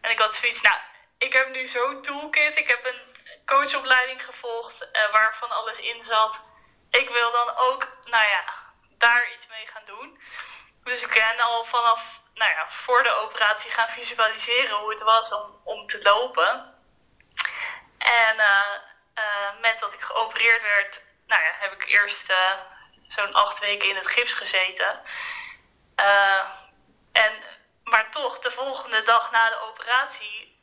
En ik had zoiets, nou, ik heb nu zo'n toolkit. Ik heb een coachopleiding gevolgd waarvan alles in zat. Ik wil dan ook, nou ja, daar iets mee gaan doen. Dus ik ben al vanaf nou ja, voor de operatie gaan visualiseren hoe het was om, om te lopen. En uh, uh, met dat ik geopereerd werd, nou ja, heb ik eerst uh, zo'n acht weken in het gips gezeten. en, maar toch, de volgende dag na de operatie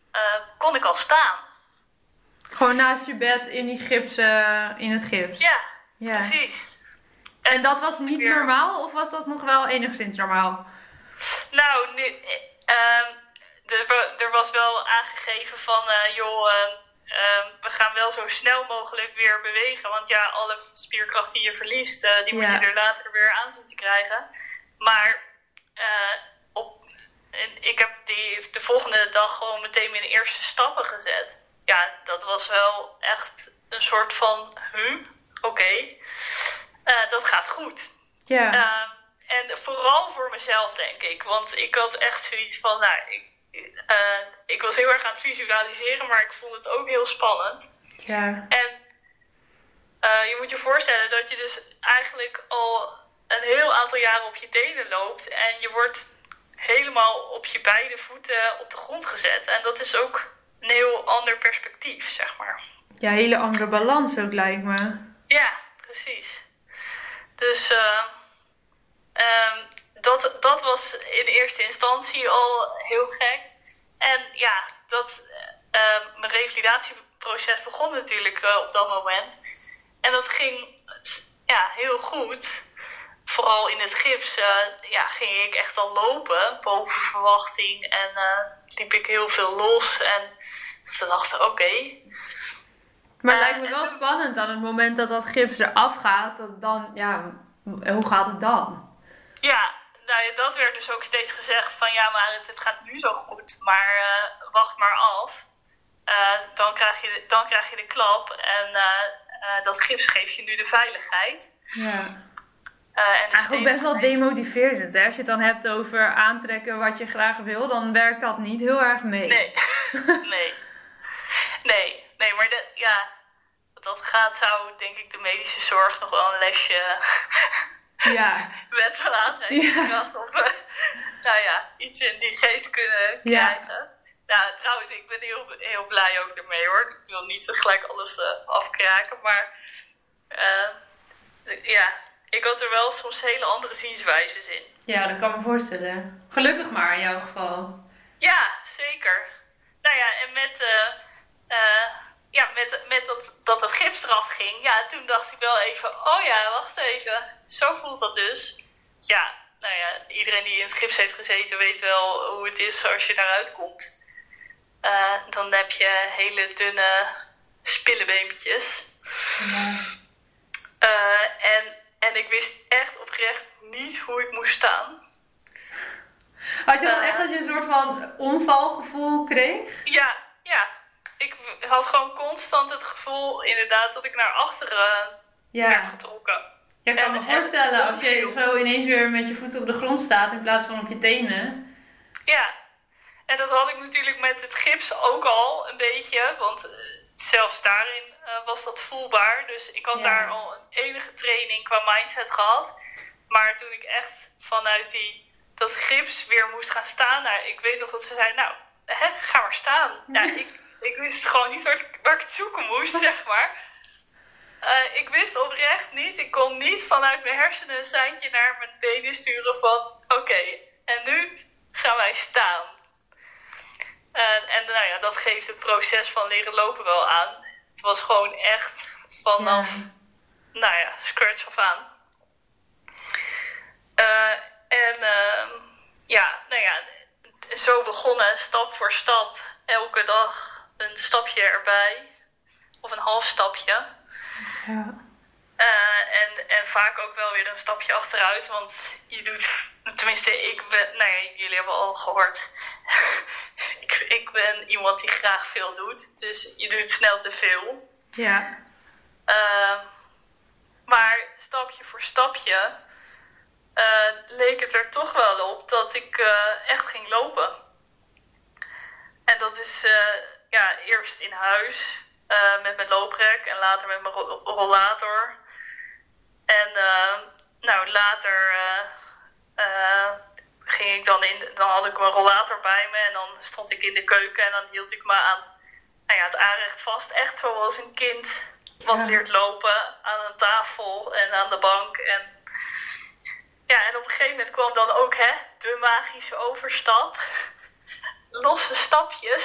kon ik al staan. Gewoon naast je bed in die gips, in het gips? Ja, ja. precies. En dat was niet normaal of was dat nog wel enigszins normaal? Nou, nee, uh, er, was wel aangegeven van, uh, joh, uh, we gaan wel zo snel mogelijk weer bewegen. Want ja, alle spierkracht die je verliest, eh, die moet je er later weer aan zien te krijgen. Maar eh, op, ik heb die, de volgende dag gewoon meteen mijn eerste stappen gezet. Ja, dat was wel echt een soort van, huh, oké. Uh, dat gaat goed. Ja. Uh, en vooral voor mezelf, denk ik. Want ik had echt zoiets van, nou, ik, uh, ik was heel erg aan het visualiseren, maar ik vond het ook heel spannend. Ja. En je moet je voorstellen dat je dus eigenlijk al een heel aantal jaren op je tenen loopt en je wordt helemaal op je beide voeten op de grond gezet. En dat is ook een heel ander perspectief, zeg maar. Ja, hele andere balans ook lijkt me. Ja, precies. Dus uh, dat, dat was in eerste instantie al heel gek. En ja, dat, uh, mijn revalidatieproces begon natuurlijk uh, op dat moment. En dat ging ja, heel goed. Vooral in het gips ja, ging ik echt al lopen, boven verwachting. En liep ik heel veel los. En toen dacht ik, oké, maar het lijkt me wel spannend aan het moment dat dat gips eraf gaat. Dat dan, ja, hoe gaat het dan? Ja, nou ja, dat werd dus ook steeds gezegd van ja, maar het, gaat nu zo goed. Maar uh, wacht maar af. Uh, dan, krijg je de, dan krijg je de klap en uh, dat gips geeft je nu de veiligheid. Ja. en Eigenlijk best wel demotiverend. Hè? Als je het dan hebt over aantrekken wat je graag wil, dan werkt dat niet heel erg mee. Nee, nee. Nee, nee, maar de, ja, dat gaat, zou denk ik de medische zorg nog wel een lesje ja. met laten ja. of nou ja, iets in die geest kunnen krijgen. Nou, trouwens, ik ben heel, heel blij ook ermee hoor. Ik wil niet gelijk alles uh, afkraken, maar uh, ja, ik had er wel soms hele andere zienswijzes in. Ja, dat kan me voorstellen. Gelukkig maar in jouw geval. Ja, zeker. Nou ja, en met uh, ja, met, met dat, dat het gips eraf ging, ja, toen dacht ik wel even, oh ja, wacht even, zo voelt dat dus. Ja, nou ja, iedereen die in het gips heeft gezeten weet wel hoe het is als je daaruit komt. Uh, dan heb je hele dunne spillebeempjes. Ja. Uh, en, en ik wist echt oprecht niet hoe ik moest staan. Had je dan echt dat je een soort van onvalgevoel kreeg? Ja, ja ik had gewoon constant het gevoel inderdaad dat ik naar achteren ja. werd getrokken. Ja, ik kan me voorstellen als je zo ineens weer met je voeten op de grond staat in plaats van op je tenen. Ja, en dat had ik natuurlijk met het gips ook al een beetje, want eh, zelfs daarin uh, was dat voelbaar. Dus ik had daar al een enige training qua mindset gehad. Maar toen ik echt vanuit die, dat gips weer moest gaan staan, nou, ik weet nog dat ze zei, nou, hè, ga maar staan. Nou, ik, ik wist gewoon niet waar ik, waar ik het zoeken moest, zeg maar. Uh, ik wist oprecht niet, ik kon niet vanuit mijn hersenen een seintje naar mijn benen sturen van oké, en nu gaan wij staan. Uh, en nou ja, dat geeft het proces van leren lopen wel aan. Het was gewoon echt vanaf nou ja, scratch af aan. Eh, en ehm, ja, nou ja, zo begonnen, stap voor stap, elke dag een stapje erbij. Of een half stapje. Ja. Uh, en, en vaak ook wel weer een stapje achteruit, want je doet, tenminste, ik ben, ja, jullie hebben al gehoord, ik, ik ben iemand die graag veel doet, dus je doet snel te veel. Ja. Uh, maar stapje voor stapje uh, leek het er toch wel op dat ik uh, echt ging lopen. En dat is ja, eerst in huis met mijn looprek en later met mijn rollator. En nou, later ging ik dan in, dan had ik mijn rollator bij me en dan stond ik in de keuken en dan hield ik me aan nou ja, het aanrecht vast. Echt zoals een kind wat leert lopen aan een tafel en aan de bank. En, ja, en op een gegeven moment kwam dan ook hè, de magische overstap. Losse stapjes.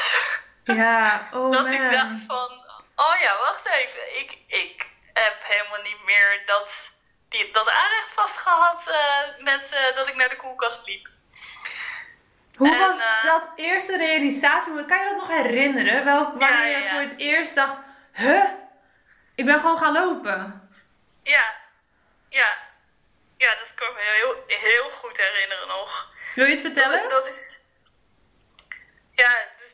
Ja, oh Dat man. ik dacht van, oh ja, wacht even. Ik, ik heb helemaal niet meer dat, die, dat aanrecht vastgehad uh, met uh, dat ik naar de koelkast liep. Hoe en, was uh, dat eerste realisatie? Kan je dat nog herinneren? Wel, wanneer ja, ja, ja. je voor het eerst dacht, huh? Ik ben gewoon gaan lopen. Ja, ja. Ja, dat kan ik me heel, heel goed herinneren nog. Wil je iets vertellen? Dat, dat is... Ja,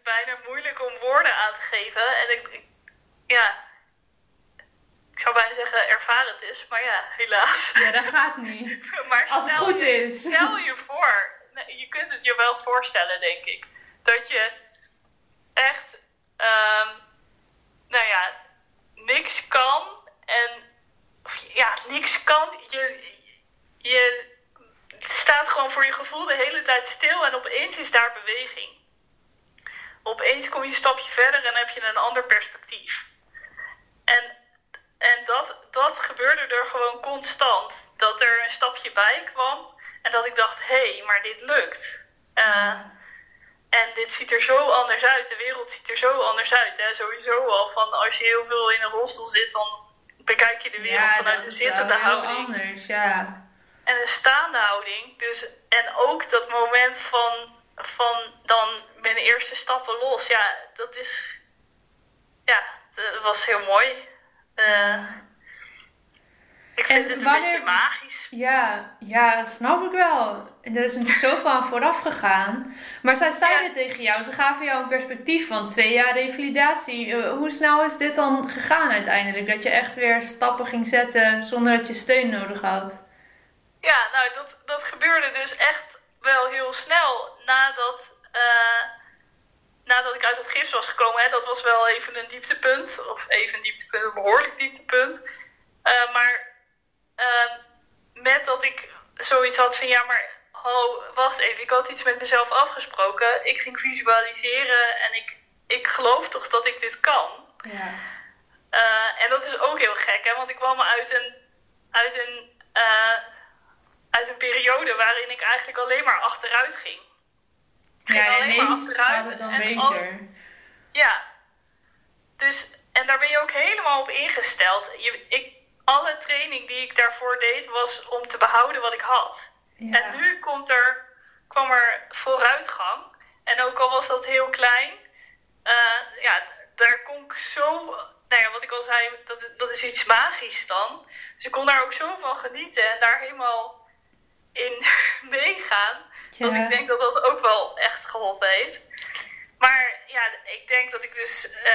bijna moeilijk om woorden aan te geven. En ik, ik ja... Ik zou bijna zeggen ervaren het is, maar ja, helaas. Ja, dat gaat niet. maar Als het goed je, is. Stel je voor, je kunt het je wel voorstellen, denk ik. Dat je echt, um, nou ja, niks kan en ja, niks kan. Je, je staat gewoon voor je gevoel de hele tijd stil en opeens is daar beweging. Opeens kom je een stapje verder en heb je een ander perspectief. En, en dat, dat gebeurde er gewoon constant. Dat er een stapje bij kwam en dat ik dacht, hé, hey, maar dit lukt. Uh, en dit ziet er zo anders uit. De wereld ziet er zo anders uit. Hè? Sowieso al van als je heel veel in een rolstoel zit, dan bekijk je de wereld ja, vanuit een zittende houding. anders, ja. En een staande houding. Dus, en ook dat moment van, van dan mijn eerste stappen los. Ja, dat is. Ja, dat was heel mooi. Uh, ik vind En het een wanneer- beetje magisch. Ja, ja, dat snap ik wel. En er is natuurlijk zoveel aan vooraf gegaan. Maar zij zeiden Ja. tegen jou, ze gaven jou een perspectief van twee jaar revalidatie. Eh, Hoe snel is dit dan gegaan uiteindelijk? Dat je echt weer stappen ging zetten zonder dat je steun nodig had? Ja, nou, dat, dat gebeurde dus echt wel heel snel nadat, eh, nadat ik uit het gips was gekomen. Hè. Dat was wel even een dieptepunt, of even een dieptepunt, een behoorlijk dieptepunt. Eh, maar eh, met dat ik zoiets had van, ja, maar hallo, wacht even, ik had iets met mezelf afgesproken. Ik ging visualiseren en ik, ik geloof toch dat ik dit kan. Ja. Eh, en dat is ook heel gek, hè? Want ik kwam uit een, uit, een, uit een periode waarin ik eigenlijk alleen maar achteruit ging. Ik ging Ja, alleen maar achteruit gaat het dan en al- beter. ja. Dus, en daar ben je ook helemaal op ingesteld. Je, ik, alle training die ik daarvoor deed was om te behouden wat ik had. Ja. En nu komt er, kwam er vooruitgang. En ook al was dat heel klein, eh, ja, daar kon ik zo, nou ja, wat ik al zei, dat, dat is iets magisch dan. Dus ik kon daar ook zo van genieten en daar helemaal in meegaan. Ja. ik denk dat dat ook wel echt geholpen heeft. Maar ja, ik denk dat ik dus eh,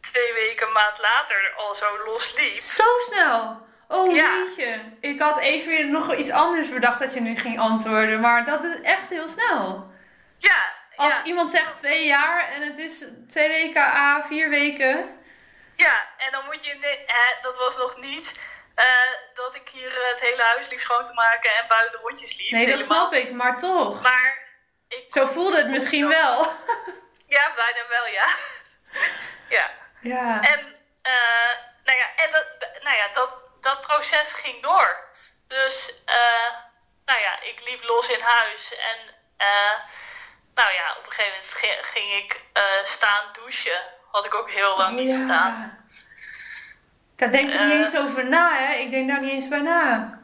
twee weken, een maand later al zo losliep. Zo snel! Oh Ja. jeetje. Ik had even nog iets anders bedacht dat je nu ging antwoorden. Maar dat is echt heel snel. Ja, Als ja. iemand zegt twee jaar en het is twee weken, a vier weken. Ja, en dan moet je, ne- hè, dat was nog niet eh, dat ik hier eh, het hele huis liep schoon te maken en buiten rondjes liep. Nee, dat Helemaal. snap ik, maar toch. Maar ik, Zo voelde het misschien wel. ja, bijna wel, ja. ja. Ja. En, eh, nou ja, en dat, nou ja, dat, dat proces ging door. Dus, nou ja, ik liep los in huis en, nou ja, op een gegeven moment ging, ging ik staan douchen. Had ik ook heel lang niet Ja. gedaan. Daar denk ik niet eens over na, hè? Ik denk daar niet eens bij na.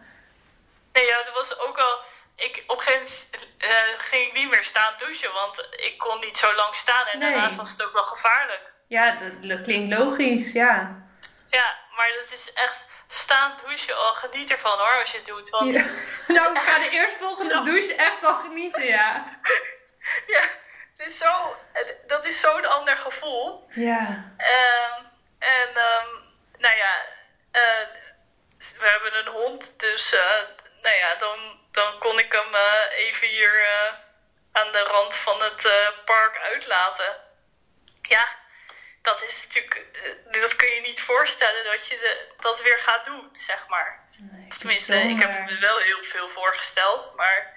Nee, ja, dat was ook al. Ik, op een gegeven moment uh, ging ik niet meer staan douchen, want ik kon niet zo lang staan en Nee. daarnaast was het ook wel gevaarlijk. Ja, dat, klinkt logisch, ja. Ja, maar dat is echt staan douchen. Oh, geniet ervan hoor, als je het doet. Want Ja. Nou, ik ga de eerstvolgende Zo. douche echt wel genieten, ja. ja, het is zo, het- dat is zo'n ander gevoel. Ja. Ehm, en ehm, nou ja, eh, we hebben een hond, dus eh, nou ja, dan, dan kon ik hem eh, even hier aan de rand van het park uitlaten. Ja, dat is natuurlijk, dat kun je niet voorstellen dat je de, dat weer gaat doen, zeg maar. Nee, Tenminste, ik heb me wel heel veel voorgesteld, maar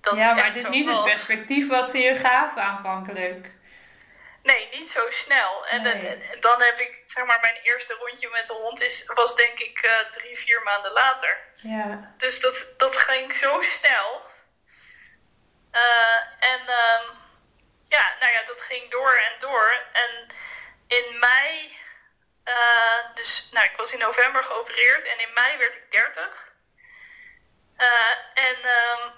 dat Ja, maar het is niet het perspectief wat ze je gaven aanvankelijk. Nee, niet zo snel. En Nee. en dan heb ik, zeg maar, mijn eerste rondje met de hond is, was denk ik eh, drie, vier maanden later. Ja. Dus dat, dat ging zo snel. Eh, en ehm, ja, nou ja, dat ging door en door. En in mei, eh, dus nou, ik was in november geopereerd en in mei werd ik 30. Eh, en ehm,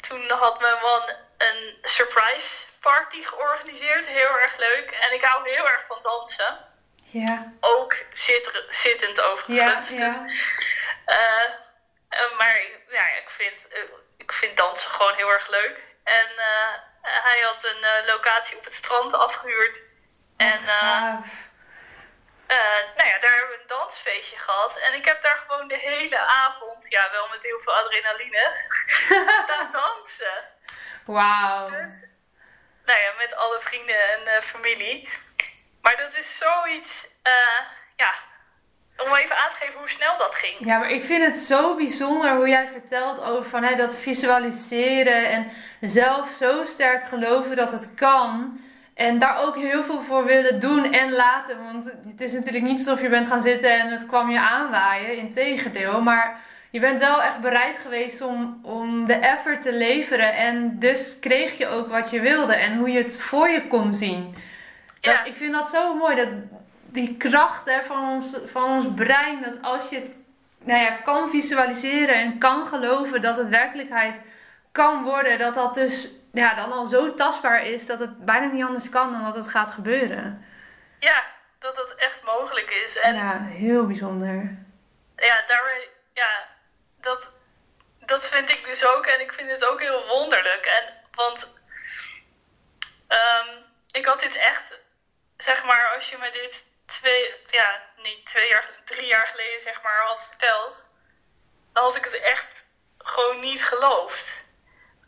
toen had mijn man een surprise party georganiseerd, heel erg leuk. En ik hou heel erg van dansen. Ja. Ook zit, zittend overigens. Ja, ja. Dus, eh, eh, maar ja, ik, vind, eh, ik vind dansen gewoon heel erg leuk. En hij had een locatie op het strand afgehuurd. En eh, nou ja, daar hebben we een dansfeestje gehad. En ik heb daar gewoon de hele avond, ja wel met heel veel adrenaline, staan dansen. Wauw. Dus, nou ja, met alle vrienden en eh, familie. Maar dat is zoiets, eh, ja, om even aan te geven hoe snel dat ging. Ja, maar ik vind het zo bijzonder hoe jij vertelt over van, hè, dat visualiseren en zelf zo sterk geloven dat het kan. En daar ook heel veel voor willen doen en laten. Want het is natuurlijk niet alsof je bent gaan zitten en het kwam je aanwaaien. Integendeel. Maar je bent wel echt bereid geweest om, om de effort te leveren. En dus kreeg je ook wat je wilde. En hoe je het voor je kon zien. Dat, Ja. Ik vind dat zo mooi. Dat die kracht hè, van, ons, van ons brein. Dat als je het nou ja, kan visualiseren en kan geloven dat het werkelijkheid kan worden. Dat dat dus ja, dan al zo tastbaar is dat het bijna niet anders kan dan dat het gaat gebeuren. Ja, dat het echt mogelijk is. En ja, Ja, heel bijzonder. daarmee, ja, dat, dat vind ik dus ook. En ik vind het ook heel wonderlijk. En, want ehm, ik had dit echt, zeg maar, als je me dit twee, ja, niet twee jaar, drie jaar geleden, zeg maar, had verteld, dan had ik het echt gewoon niet geloofd.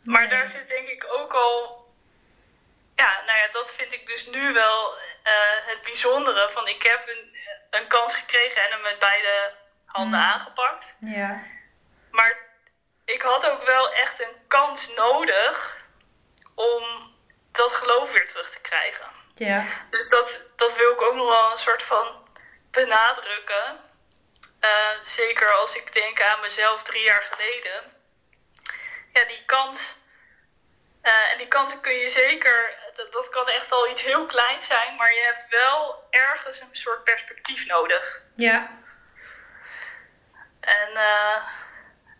Maar Nee. daar zit denk ik ook al. Ja, nou ja, dat vind ik dus nu wel eh, het bijzondere. Van ik heb een, een kans gekregen en hem met beide handen Mm. aangepakt. Ja. Maar ik had ook wel echt een kans nodig om dat geloof weer terug te krijgen. Ja. Dus dat, dat wil ik ook nog wel een soort van benadrukken. Eh, zeker als ik denk aan mezelf drie jaar geleden. Ja, die kans. eh, en die kansen kun je zeker. Dat, dat kan echt al iets heel kleins zijn. Maar je hebt wel ergens een soort perspectief nodig. Ja. En eh,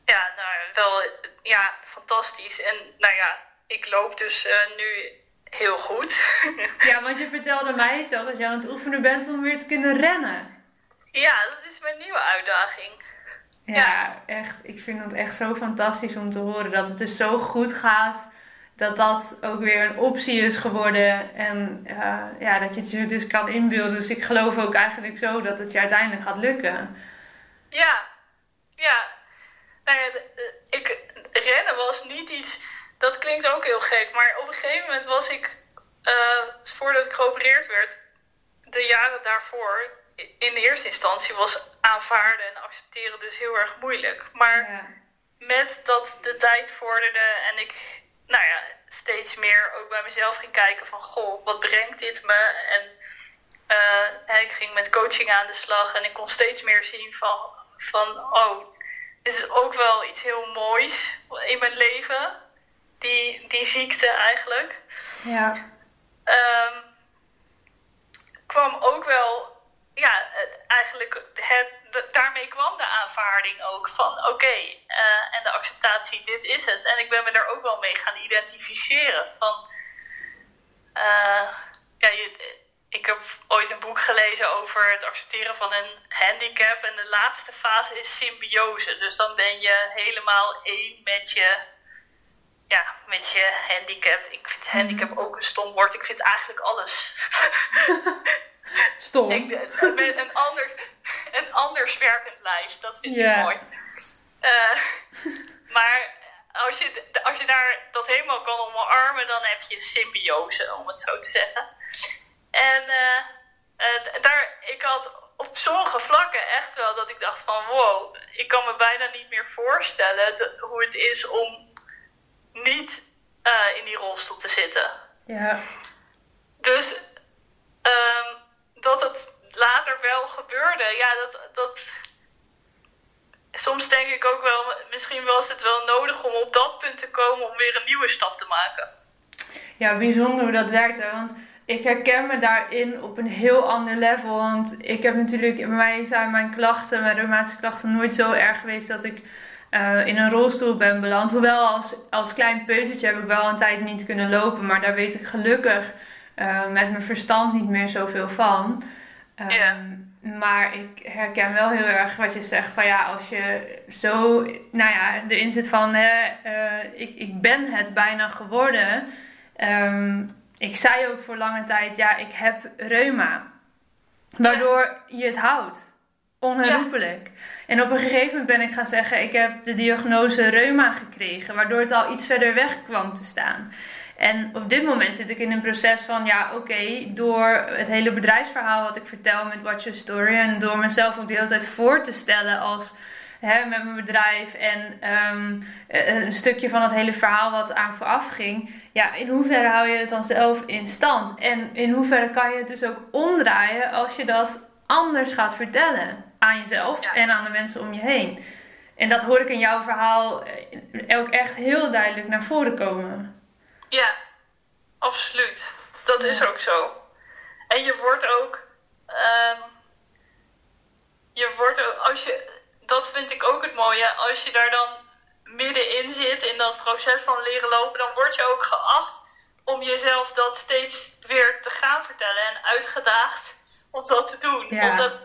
ja, nou wel ja, fantastisch. En nou ja, ik loop dus eh, nu heel goed. Ja, want je vertelde mij zelf dat je aan het oefenen bent om weer te kunnen rennen. ja, dat is mijn nieuwe uitdaging. Ja, echt. Ik vind het echt zo fantastisch om te horen dat het dus zo goed gaat. Dat dat ook weer een optie is geworden. En eh, ja, dat je het je dus kan inbeelden. Dus ik geloof ook eigenlijk zo dat het je uiteindelijk gaat lukken. Ja, ja. Nou ja, de- ik, rennen was niet iets. Dat klinkt ook heel gek, maar op een gegeven moment was ik, eh, voordat ik geopereerd werd, de jaren daarvoor, in de eerste instantie was aanvaarden en accepteren dus heel erg moeilijk. Maar Ja. met dat de tijd vorderde en ik, nou ja, steeds meer ook bij mezelf ging kijken van, goh, wat brengt dit me? En eh, ik ging met coaching aan de slag en ik kon steeds meer zien van, van oh, dit is ook wel iets heel moois in mijn leven. Die, die ziekte eigenlijk. Ja. Ehm, kwam ook wel ja, eigenlijk het, daarmee kwam de aanvaarding ook van oké, en de acceptatie, dit is het. En ik ben me daar ook wel mee gaan identificeren. Van, ja, je, ik heb ooit een boek gelezen over het accepteren van een handicap. En de laatste fase is symbiose. Dus dan ben je helemaal één met je, ja, met je handicap. Ik vind mhm. handicap ook een stom woord. Ik vind eigenlijk alles. Stom. Ik, een, anders, een anders werkend lijf. Dat vind ik mooi. Uh, maar als je, als je daar dat helemaal kan omarmen, dan heb je symbiose, om het zo te zeggen. En uh, daar, ik had op sommige vlakken echt wel dat ik dacht van wow, ik kan me bijna niet meer voorstellen hoe het is om niet uh, in die rolstoel te zitten. Ja. Dus um, dat het later wel gebeurde, ja, dat, dat. Soms denk ik ook wel, misschien was het wel nodig om op dat punt te komen om weer een nieuwe stap te maken. Ja, bijzonder hoe dat werkt. Hè? Want ik herken me daarin op een heel ander level. Want ik heb natuurlijk, bij mij zijn mijn klachten, mijn reumatische klachten, nooit zo erg geweest dat ik uh, in een rolstoel ben beland. Hoewel als, als klein peutertje heb ik wel een tijd niet kunnen lopen. Maar daar weet ik gelukkig uh, met mijn verstand niet meer zoveel van. Um, Maar ik herken wel heel erg wat je zegt van ja, als je zo, nou ja, erin zit van hè, uh, ik, ik ben het bijna geworden. Um, ik zei ook voor lange tijd, ja, ik heb reuma. Waardoor je het houdt. Onherroepelijk. En op een gegeven moment ben ik gaan zeggen, ik heb de diagnose reuma gekregen. Waardoor het al iets verder weg kwam te staan. En op dit moment zit ik in een proces van, ja, oké, door het hele bedrijfsverhaal wat ik vertel met Watch Your Story. En door mezelf ook de hele tijd voor te stellen als hè, met mijn bedrijf en ehm, een stukje van het hele verhaal wat aan vooraf ging. Ja, in hoeverre hou je het dan zelf in stand? En in hoeverre kan je het dus ook omdraaien als je dat anders gaat vertellen aan jezelf en aan de mensen om je heen? En dat hoor ik in jouw verhaal eh, ook echt heel duidelijk naar voren komen. Ja, absoluut. Dat is ook zo. En je wordt ook. Um, je wordt ook, als je dat vind ik ook het mooie. Als je daar dan middenin zit in dat proces van leren lopen, dan word je ook geacht om jezelf dat steeds weer te gaan vertellen en uitgedaagd om dat te doen. Omdat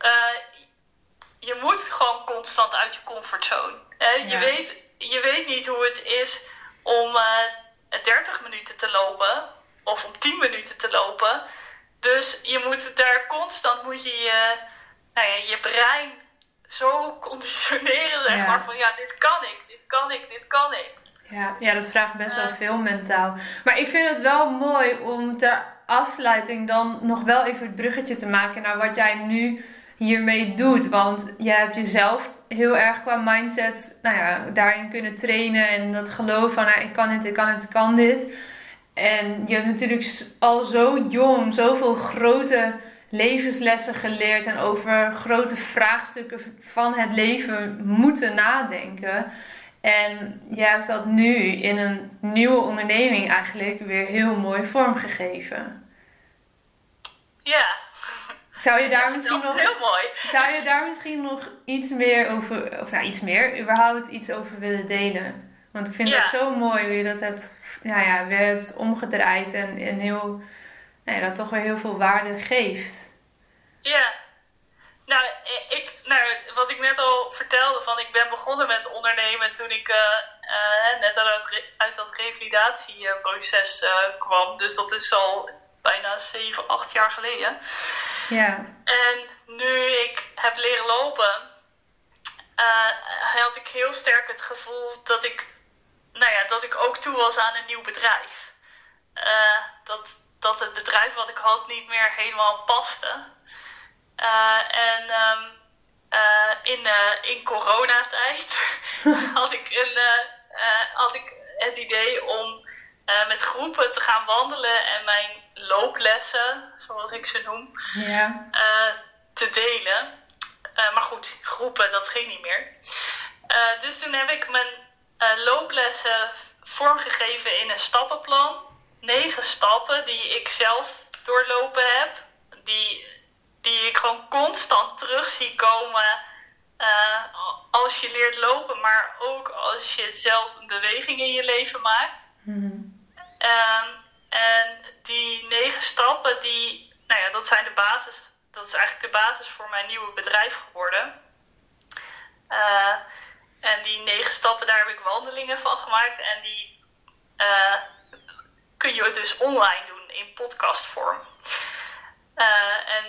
uh, je moet gewoon constant uit je comfortzone. Hè? Je, weet, je weet niet hoe het is om uh, eh, 30 minuten te lopen of om 10 minuten te lopen. Dus je moet daar constant moet je je, nou ja, je brein zo conditioneren, zeg maar. Van ja, dit kan ik, dit kan ik, dit kan ik. Ja, ja dat vraagt best wel veel mentaal. Maar ik vind het wel mooi om ter afsluiting dan nog wel even het bruggetje te maken naar wat jij nu hiermee doet. Want je hebt jezelf heel erg qua mindset nou ja, daarin kunnen trainen. En dat geloof van nou, ik kan dit, ik kan het, ik kan dit. En je hebt natuurlijk al zo jong zoveel grote levenslessen geleerd en over grote vraagstukken van het leven moeten nadenken. En je hebt dat nu in een nieuwe onderneming eigenlijk weer heel mooi vormgegeven. Ja. Zou je daar misschien nog. Heel mooi. Zou je daar misschien nog iets meer over, of nou iets meer, überhaupt iets over willen delen? Want ik vind het zo mooi hoe je dat hebt, nou ja, weer hebt omgedraaid en, en heel nee, dat toch weer heel veel waarde geeft. Ja. Nou, ik, nou, wat ik net al vertelde, van ik ben begonnen met ondernemen toen ik uh, uh, net uit, uit dat revalidatieproces uh, kwam. Dus dat is al bijna 7, 8 jaar geleden. Ja. En nu ik heb leren lopen, had ik heel sterk het gevoel dat ik, nou ja, dat ik ook toe was aan een nieuw bedrijf. dat, dat het bedrijf wat ik had niet meer helemaal paste. Uh, en um, uh, in, uh, in coronatijd had, ik een, had ik het idee om met groepen te gaan wandelen en mijn looplessen, zoals ik ze noem, ja. te delen. maar goed, groepen, dat ging niet meer. dus toen heb ik mijn looplessen vormgegeven in een stappenplan negen stappen die ik zelf doorlopen heb. Die die ik gewoon constant terug zie komen uh, als je leert lopen, maar ook als je zelf een beweging in je leven maakt. Mm en die negen stappen, die, nou ja, dat zijn de basis. Dat is eigenlijk de basis voor mijn nieuwe bedrijf geworden. Uh, en die negen stappen, daar heb ik wandelingen van gemaakt. En die uh, kun je dus online doen in podcastvorm. Uh, en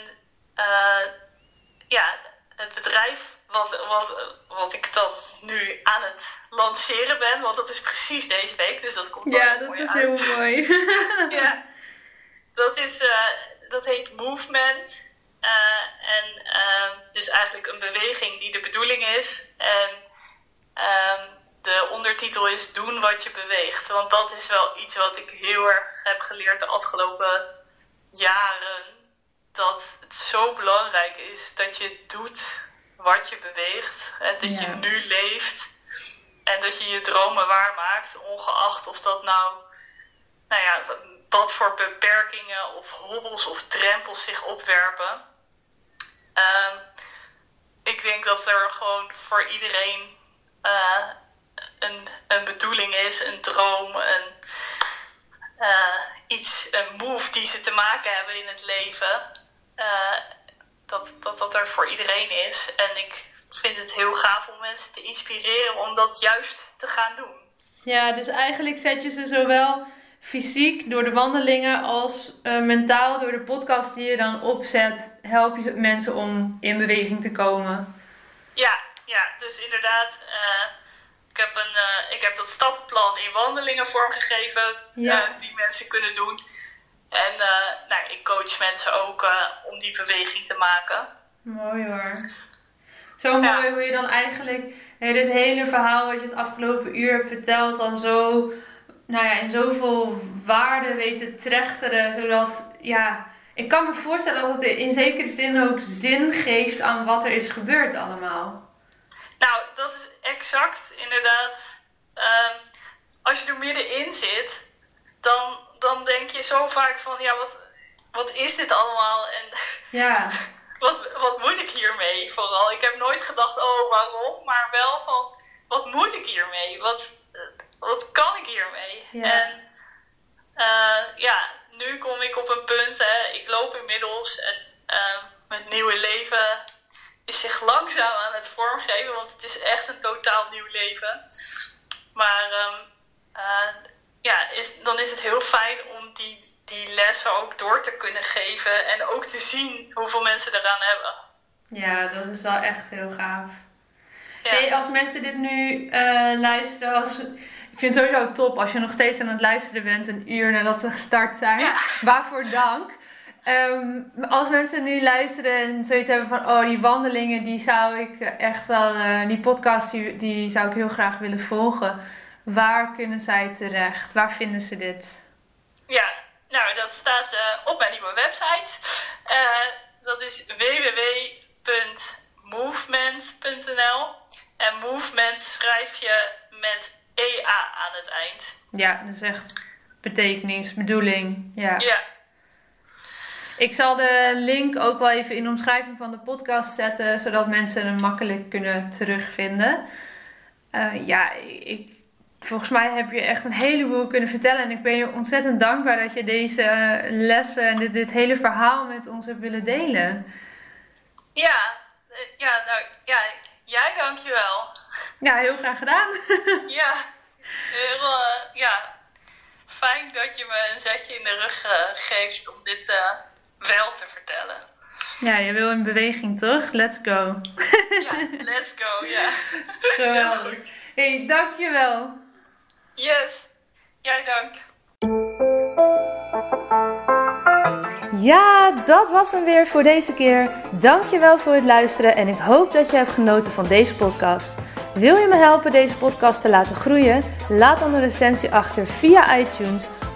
ja, het bedrijf wat, wat, wat ik dan nu aan het lanceren ben, want dat is precies deze week, dus dat komt Ja, dat is heel mooi. ja, dat, is, dat heet Movement. Uh, en uh, dus eigenlijk een beweging die de bedoeling is. En ehm, de ondertitel is Doen wat je beweegt. Want dat is wel iets wat ik heel erg heb geleerd de afgelopen jaren. Dat het zo belangrijk is dat je doet wat je beweegt. En dat je nu leeft. En dat je je dromen waarmaakt. Ongeacht of dat nou, nou ja, wat voor beperkingen of hobbels of drempels zich opwerpen. Um, ik denk dat er gewoon voor iedereen uh, een, een bedoeling is, een droom, een, uh, iets, een move die ze te maken hebben in het leven. Uh, dat, dat dat er voor iedereen is. En ik vind het heel gaaf om mensen te inspireren om dat juist te gaan doen. Ja, dus eigenlijk zet je ze zowel fysiek door de wandelingen als uh, mentaal door de podcast die je dan opzet, help je mensen om in beweging te komen. Ja, ja dus inderdaad. Uh, heb een, uh, ik heb dat stappenplan in wandelingen vormgegeven ja. die mensen kunnen doen. En nou, ik coach mensen ook om die beweging te maken. Mooi hoor. Zo mooi hoe je dan eigenlijk dit hele verhaal wat je het afgelopen uur hebt verteld, dan zo nou ja, in zoveel waarde weet te trechteren. Zodat, ja, ik kan me voorstellen dat het in zekere zin ook zin geeft aan wat er is gebeurd allemaal. Nou, dat is exact inderdaad. Uh, als je er middenin zit, dan, dan denk je zo vaak van, ja, wat, wat is dit allemaal? En ja. wat, wat moet ik hiermee vooral? Ik heb nooit gedacht, oh, waarom? Maar wel van, wat moet ik hiermee? Wat, wat kan ik hiermee? En uh, ja, nu kom ik op een punt, hè, ik loop inmiddels en uh, mijn nieuwe leven is zich langzaam aan het vormgeven, want het is echt een totaal nieuw leven. Maar um, uh, ja, is, dan is het heel fijn om die, die lessen ook door te kunnen geven en ook te zien hoeveel mensen eraan hebben. Ja, dat is wel echt heel gaaf. Ja. Hey, als mensen dit nu luisteren, als, ik vind het sowieso top als je nog steeds aan het luisteren bent, een uur nadat we gestart zijn. Waarvoor dank. Um, als mensen nu luisteren en zoiets hebben van, oh die wandelingen, die zou ik echt wel, uh, die podcast, die, die, zou ik heel graag willen volgen. Waar kunnen zij terecht? Waar vinden ze dit? Ja, nou dat staat uh, op mijn nieuwe website. Uh, dat is www.movement.nl en movement schrijf je met EA aan het eind. Ja, dat is echt betekenis, bedoeling. Ja. ja. Ik zal de link ook wel even in de omschrijving van de podcast zetten, zodat mensen hem makkelijk kunnen terugvinden. Uh, ja, ik, volgens mij heb je echt een heleboel kunnen vertellen. En ik ben je ontzettend dankbaar dat je deze lessen en dit, dit hele verhaal met ons hebt willen delen. Ja, eh, ja, nou, ja, jij dankjewel. Ja, heel graag gedaan. ja, heel, uh, ja, fijn dat je me een zetje in de rug uh, geeft om dit wel te vertellen. Ja, je wil in beweging toch? Let's go. ja, let's go, ja. Geweldig. hey, dankjewel. Yes, jij dank. Ja, dat was hem weer voor deze keer. Dankjewel voor het luisteren en ik hoop dat je hebt genoten van deze podcast. Wil je me helpen deze podcast te laten groeien? Laat dan een recensie achter via iTunes